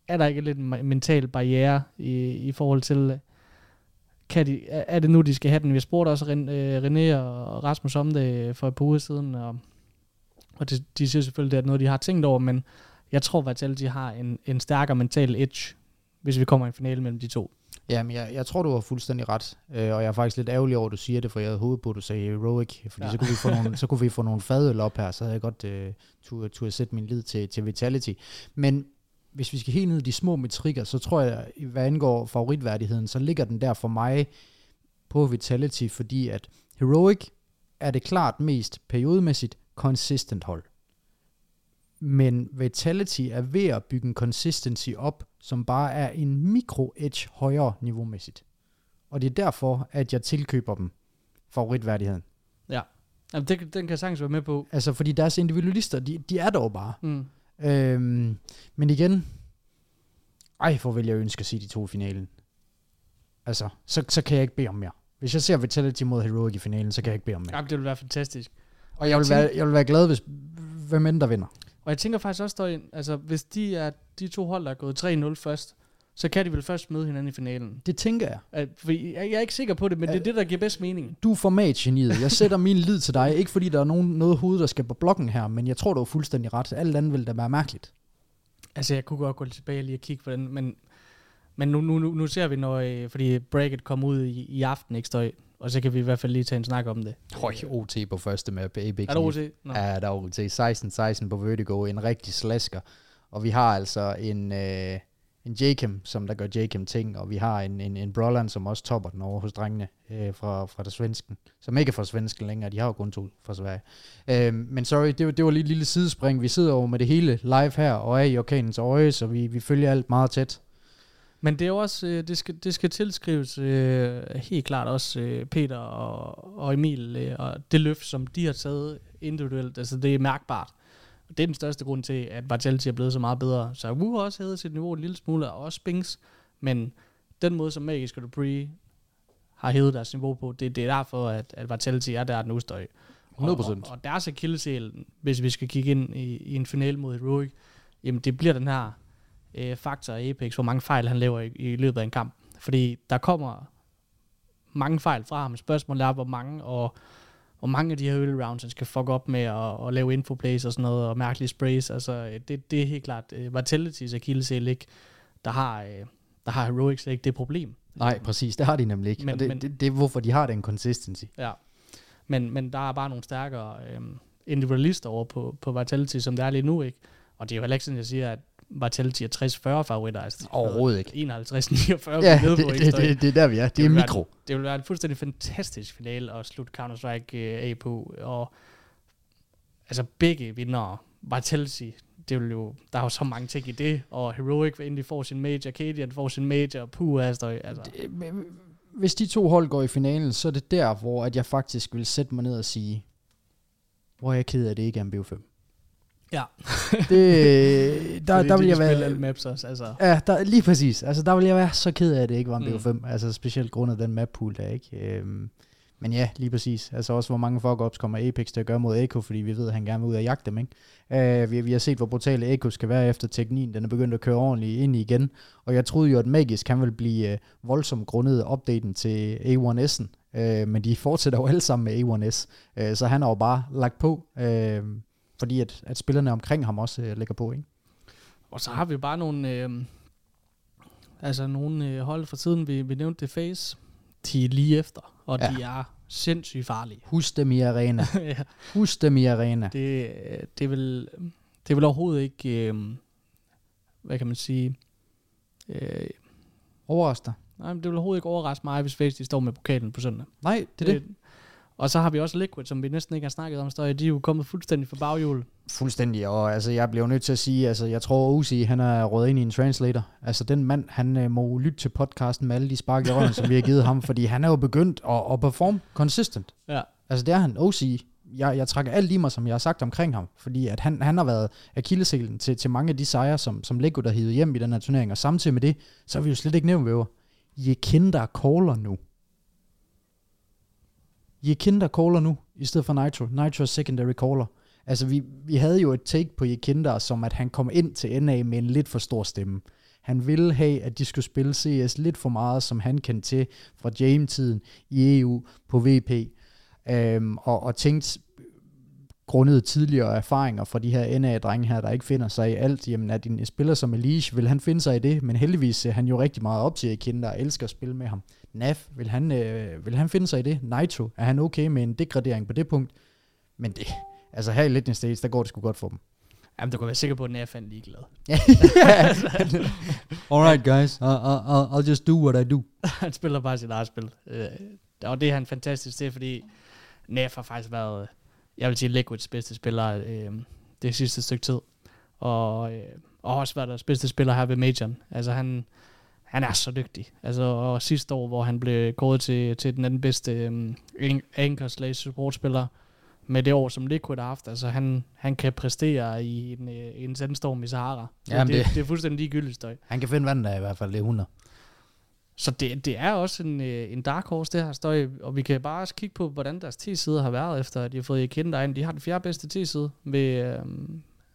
er der ikke lidt en mental barriere i, i forhold til, kan de, er det nu, de skal have den? Vi spurgte også øh, René og Rasmus om det for et par uger siden, og, og de, de siger selvfølgelig, det er noget, de har tænkt over, men jeg tror, faktisk, at de har en, en stærkere mental edge, hvis vi kommer i en finale mellem de to. Jamen, jeg, jeg tror, du har fuldstændig ret, øh, og jeg er faktisk lidt ærgerlig over, at du siger det, for jeg havde håbet på, at du sagde heroic, fordi Ja. så, kunne vi få nogle, (laughs) så kunne vi få nogle fadøl op her, så havde jeg godt øh, turde, turde sætte min lid til, til Vitality. Men hvis vi skal helt ned i de små metrikker, så tror jeg, hvad angår favoritværdigheden, så ligger den der for mig på Vitality, fordi at Heroic er det klart mest periodemæssigt consistent hold. Men Vitality er ved at bygge en consistency op, som bare er en mikro-edge højere niveaumæssigt. Og det er derfor, at jeg tilkøber dem favoritværdigheden. Ja. Jamen, det, den kan jeg sagtens være med på. Altså, fordi deres individualister, de, de er dog bare. Mm. Øhm, men igen, ej, hvor vil jeg ønske at se de to i finalen. Altså, så, så kan jeg ikke bede om mere. Hvis jeg ser Vitality mod Heroic i finalen, så kan jeg ikke bede om mere. Jamen, det vil være fantastisk. Og jeg vil, være, jeg vil være glad, hvis hvem end der vinder. Og jeg tænker faktisk også, der, altså, hvis de er de to hold, der er gået 3-0 først, så kan de vel først møde hinanden i finalen. Det tænker jeg. At, fordi jeg, jeg er ikke sikker på det, men det er det, der giver bedst mening. Du er formatgeniet. Jeg sætter min lid til dig. Ikke fordi der er nogen, noget hoved, der skal på blokken her, men jeg tror, du er fuldstændig ret. Alt andet vil da være mærkeligt. Altså, jeg kunne godt gå tilbage lige og kigge på den, men, men nu, nu, nu, nu ser vi, når, øh, fordi bracket kommer ud i, i aften, ikke og så kan vi i hvert fald lige tage en snak om det. Høj, OT på første map. Apex Er der OT? Nå. Ja, der er OT. 16-16 på Vertigo. En rigtig slasker. Og vi har altså en, øh, en Jakem, som der gør Jakem ting, og vi har en, en, en Broland, som også topper den over hos drengene øh, fra, fra det svensken, som ikke er fra svensken længere, de har jo kun to fra Sverige. Øh, men sorry, det, var, det var lige et lille sidespring. Vi sidder over med det hele live her, og er i orkanens øje, så vi, vi følger alt meget tæt. Men det er jo også, øh, det skal, det skal tilskrives øh, helt klart også øh, Peter og, og Emil, øh, og det løft, som de har taget individuelt, altså det er mærkbart. Og det er den største grund til, at Vitality er blevet så meget bedre. Så Wu har også hævet sit niveau en lille smule, og også Spinks, men den måde, som Magisk og Dupree har hævet deres niveau på, det, det er derfor, at, at Vitality er der nu støj. 100%. Og, og, og deres akilleshæl, hvis vi skal kigge ind i, i en finale mod Heroic, jamen det bliver den her øh, faktor Apex, hvor mange fejl han laver i, i løbet af en kamp. Fordi der kommer mange fejl fra ham. Spørgsmålet er, hvor mange, og hvor mange af de her early rounds, han skal fuck op med at, at lave infoplays og sådan noget, og mærkelige sprays. Altså, øh, det, det er helt klart uh, Vitality's akilleshæl ikke, der har, uh, der har Heroic slet ikke det problem. Nej, præcis. Det har de nemlig ikke. Men- og det, men- det, det, er hvorfor de har den consistency. Ja. Men, men der er bare nogle stærkere øhm, individualister over på, på Vitality, som det er lige nu, ikke? Og det er jo heller ikke sådan, jeg siger, at Vitality er 60-40 favoritter. Altså, Overhovedet ikke. 51-49 Ja, det, på, det, det, det er der, vi er. Det er vil være- mikro. det vil være en fuldstændig fantastisk finale at slutte Counter-Strike øh, af på. Og altså begge vinder Vitality, det vil jo, der er jo så mange ting i det, og Heroic endelig få sin major, Cadian får sin major, puh, altså, altså Det- Hvis de to hold går i finalen, så er det der, hvor at jeg faktisk vil sætte mig ned og sige, hvor er jeg ked af, at det ikke er en BO5. Ja. (laughs) Det, der, Fordi der de vil jeg spille alle være... maps også, altså. Ja, der, lige præcis. Altså, der vil jeg være så ked af, at det ikke var en Mm. BO5. Altså, specielt grundet den map pool der, ikke? Øhm, men ja, lige præcis. Altså også, hvor mange fuck-ups kommer Apex til at gøre mod Echo, fordi vi ved, at han gerne vil ud og jagte dem, ikke? Uh, vi, vi har set, hvor brutale Echo skal være efter teknikken. Den er begyndt at køre ordentligt ind igen. Og jeg troede jo, at Magisk kan vil blive uh, voldsomt grundet opdaten til A1S'en. Uh, men de fortsætter jo alle sammen med A1S. Uh, så han har jo bare lagt på, uh, fordi at, at spillerne omkring ham også uh, lægger på, ikke? Og så har vi bare nogle, øh, altså nogle øh, hold fra tiden, vi, vi nævnte det face, de er lige efter, og Ja. de er sindssygt farlige. (laughs) Husk dem i arena. ja, Husk dem i arena. det, øh, det, vil, det vil overhovedet ikke, øh, hvad kan man sige, øh, Overrask dig. nej, men det vil overhovedet ikke overraske mig, hvis Face de står med pokalen på søndag. Nej, det er det. Og så har vi også Liquid, som vi næsten ikke har snakket om, Støj. de er jo kommet fuldstændig for baghjul. Fuldstændig, og altså, jeg bliver nødt til at sige, altså, jeg tror, Uzi, han er rådet ind i en translator. Altså, den mand, han øh, må lytte til podcasten med alle de spark i røven, som vi har givet ham, fordi han er jo begyndt at, at performe consistent. Ja. Altså, det er han. OC, jeg, jeg trækker alt i mig, som jeg har sagt omkring ham, fordi at han, han har været akillesælen til, til mange af de sejre, som, som Lego, der hivet hjem i den her turnering, og samtidig med det, så har vi jo slet ikke nævnt væver. Jekinder caller nu. Jekinder caller nu, i stedet for Nitro. Nitro er secondary caller. Altså, vi, vi havde jo et take på Jekinder, som at han kom ind til NA med en lidt for stor stemme. Han ville have, at de skulle spille CS lidt for meget, som han kendte til fra James-tiden i EU på VP. Øhm, og, og tænkte, grundet tidligere erfaringer fra de her NA-drenge her, der ikke finder sig i alt, jamen at en spiller som Elish, vil han finde sig i det, men heldigvis ser han jo rigtig meget op til Jekinder og elsker at spille med ham. Naf, vil han, øh, vil han finde sig i det? Nitro, er han okay med en degradering på det punkt? Men det, altså her i Legend States, der går det sgu godt for dem. Jamen, du kan være sikker på, at den er ligeglad. (laughs) (laughs) Alright guys, I'll, I'll, I'll just do what I do. (laughs) han spiller bare sit eget spil. Øh, og det er han fantastisk til, fordi Nef har faktisk været, jeg vil sige, Liquids bedste spiller øh, det sidste stykke tid. Og, øh, og også været deres bedste spiller her ved Majoren. Altså han, han er så dygtig. Altså, og sidste år, hvor han blev kåret til, til den anden bedste øh, anchor slash supportspiller, med det år, som Liquid har haft. Altså, han, han kan præstere i en, øh, en sandstorm i Sahara. Jamen, det, det- det, er fuldstændig ligegyldigt støj. Han kan finde vandet af i hvert fald, det er 100. Så det, det er også en, øh, en dark horse, det her støj. Og vi kan bare også kigge på, hvordan deres T-side har været, efter at de har fået Kender ind. De har den fjerde bedste T-side ved, øh,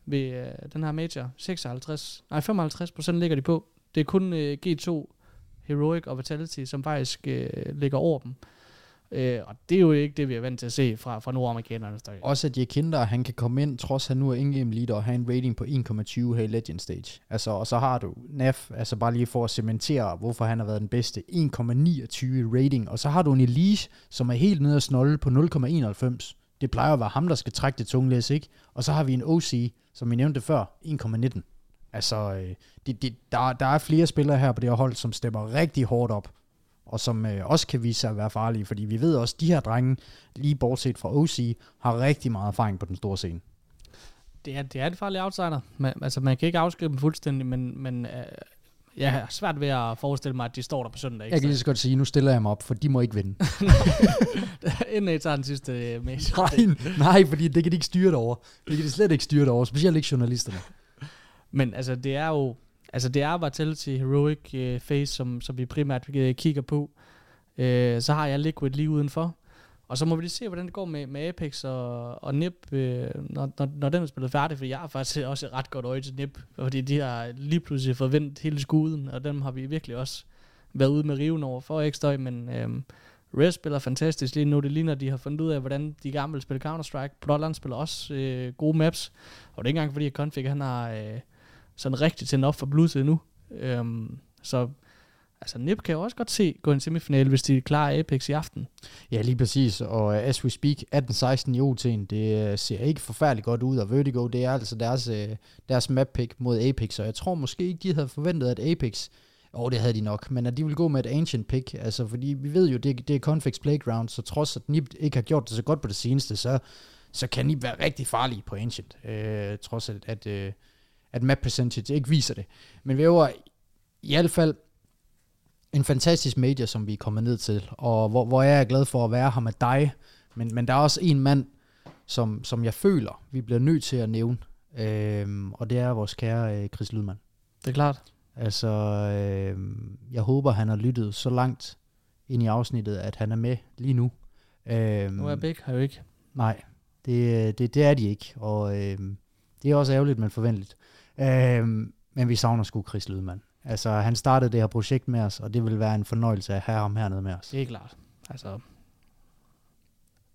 ved øh, den her major. 56, nej 55 procent ligger de på. Det er kun øh, G2, Heroic og Vitality, som faktisk øh, ligger over dem. Øh, og det er jo ikke det, vi er vant til at se fra, fra nordamerikanerne. Også at Jekinder, han kan komme ind, trods han nu er ingame leader, og have en rating på 1,20 her i Legend Stage. Altså, og så har du Naf, altså bare lige for at cementere, hvorfor han har været den bedste, 1,29 rating. Og så har du en Elise, som er helt nede at snolde på 0,91. Det plejer at være ham, der skal trække det tunge læs, ikke? Og så har vi en OC, som vi nævnte før, 1,19. Altså, øh, det, det, der, der er flere spillere her på det her hold, som stemmer rigtig hårdt op og som øh, også kan vise sig at være farlige, fordi vi ved også, at de her drenge, lige bortset fra OC, har rigtig meget erfaring på den store scene. Det er, det er et farligt outsider. Man, altså, man kan ikke afskrive dem fuldstændig, men, men øh, jeg har svært ved at forestille mig, at de står der på søndag. Ikke? Jeg kan lige så godt sige, nu stiller jeg mig op, for de må ikke vinde. (laughs) Inden (laughs) jeg tager den sidste øh, match. nej, nej, fordi det kan de ikke styre over. Det kan de slet ikke styre over, specielt ikke journalisterne. Men altså, det er jo Altså det er Vitality Heroic uh, Face, som, som vi primært uh, kigger på. Uh, så har jeg Liquid lige udenfor. Og så må vi lige se, hvordan det går med, med Apex og, og NIP, uh, når, når, når den er spillet færdig, for jeg har faktisk også et ret godt øje til NIP, fordi de har lige pludselig forventet hele skuden, og dem har vi virkelig også været ude med riven over for ekstra, men øhm, uh, Red spiller fantastisk lige nu. Det ligner, at de har fundet ud af, hvordan de gamle vil spille Counter-Strike. Bloodline spiller også uh, gode maps, og det er ikke engang fordi, at Config han har... Uh, sådan rigtig tændt op for bluset nu. Øhm, så altså Nip kan jo også godt se gå en semifinal, hvis de klarer Apex i aften. Ja, lige præcis. Og uh, as we speak, 18-16 i OT'en, det uh, ser ikke forfærdeligt godt ud. Og Vertigo, det er altså deres, uh, deres map pick mod Apex. Og jeg tror måske ikke, de havde forventet, at Apex og oh, det havde de nok, men at de vil gå med et ancient pick, altså fordi vi ved jo, det, det er Confix Playground, så trods at NIP ikke har gjort det så godt på det seneste, så, så kan NIP være rigtig farlige på ancient, øh, trods at, at øh, at map percentage ikke viser det. Men vi er i hvert fald en fantastisk medie, som vi er kommet ned til, og hvor, hvor jeg er glad for at være her med dig. Men, men der er også en mand, som, som jeg føler, vi bliver nødt til at nævne, øhm, og det er vores kære øh, Chris Lydman. Det er klart. Altså, øh, jeg håber, han har lyttet så langt ind i afsnittet, at han er med lige nu. Øhm, nu er begge her jo ikke. Nej, det, det, det er de ikke, og øh, det er også ærgerligt, men forventeligt. Øhm, men vi savner sgu Chris Lydman. Altså, han startede det her projekt med os, og det vil være en fornøjelse at have ham hernede med os. Det er klart. Altså,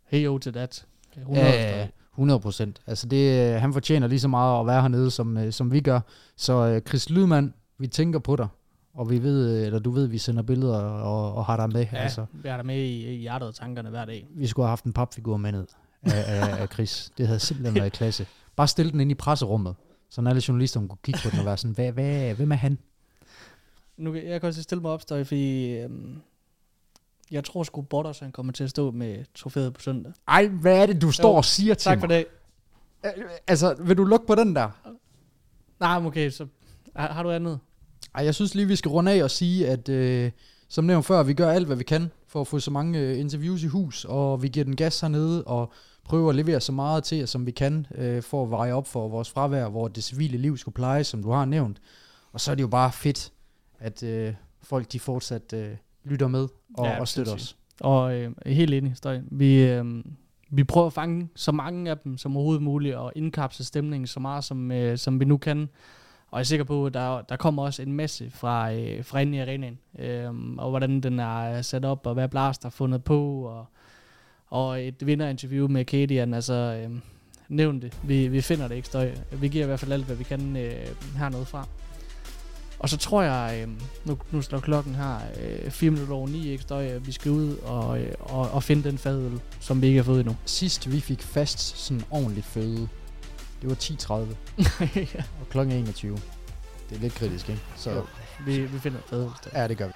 hey yo til that. 100 ja, 100 procent. Altså, det, han fortjener lige så meget at være hernede, som, øh, som vi gør. Så uh, Chris Lydman, vi tænker på dig. Og vi ved, øh, eller du ved, vi sender billeder og, og har dig med. Ja, altså. vi har dig med i, i hjertet og tankerne hver dag. Vi skulle have haft en papfigur med ned af, af, af Chris. Det havde simpelthen været i klasse. Bare stille den ind i presserummet. Så alle journalister kunne kigge på den og være sådan, hvad, hvad, hvem er han? Nu, jeg kan også stille mig op, fordi øhm, jeg tror sgu Bottas, han kommer til at stå med trofæet på søndag. Ej, hvad er det, du står jo, og siger til tak mig? Tak for det. Altså, vil du lukke på den der? Nej, okay, så har, har du andet? Ej, jeg synes lige, vi skal runde af og sige, at øh, som nævnt før, vi gør alt, hvad vi kan for at få så mange øh, interviews i hus, og vi giver den gas hernede, og prøver at levere så meget til som vi kan, øh, for at veje op for vores fravær, hvor det civile liv skulle pleje, som du har nævnt. Og så er det jo bare fedt, at øh, folk de fortsat øh, lytter med og, ja, og støtter os. Og øh, helt enig, Støj. Vi, øh, vi prøver at fange så mange af dem som overhovedet muligt, og indkapsle stemningen så meget, som, øh, som vi nu kan. Og jeg er sikker på, at der, der kommer også en masse fra, øh, fra inde i arenaen, øh, og hvordan den er sat op, og hvad Blast har fundet på, og og et vinderinterview med Kadian, altså øh, nævn det. Vi, vi finder det ikke støj. Vi giver i hvert fald alt, hvad vi kan øh, hernede fra. Og så tror jeg, øh, nu, nu slår klokken her, øh, 4 minutter over 9, ikke støj, vi skal ud og, øh, og, og finde den fadøl, som vi ikke har fået endnu. Sidst vi fik fast sådan ordentligt føde, det var 10.30. (laughs) ja. Og klokken er 21. Det er lidt kritisk, ikke? Så jo, vi, vi finder fadøl. Ja, det gør vi.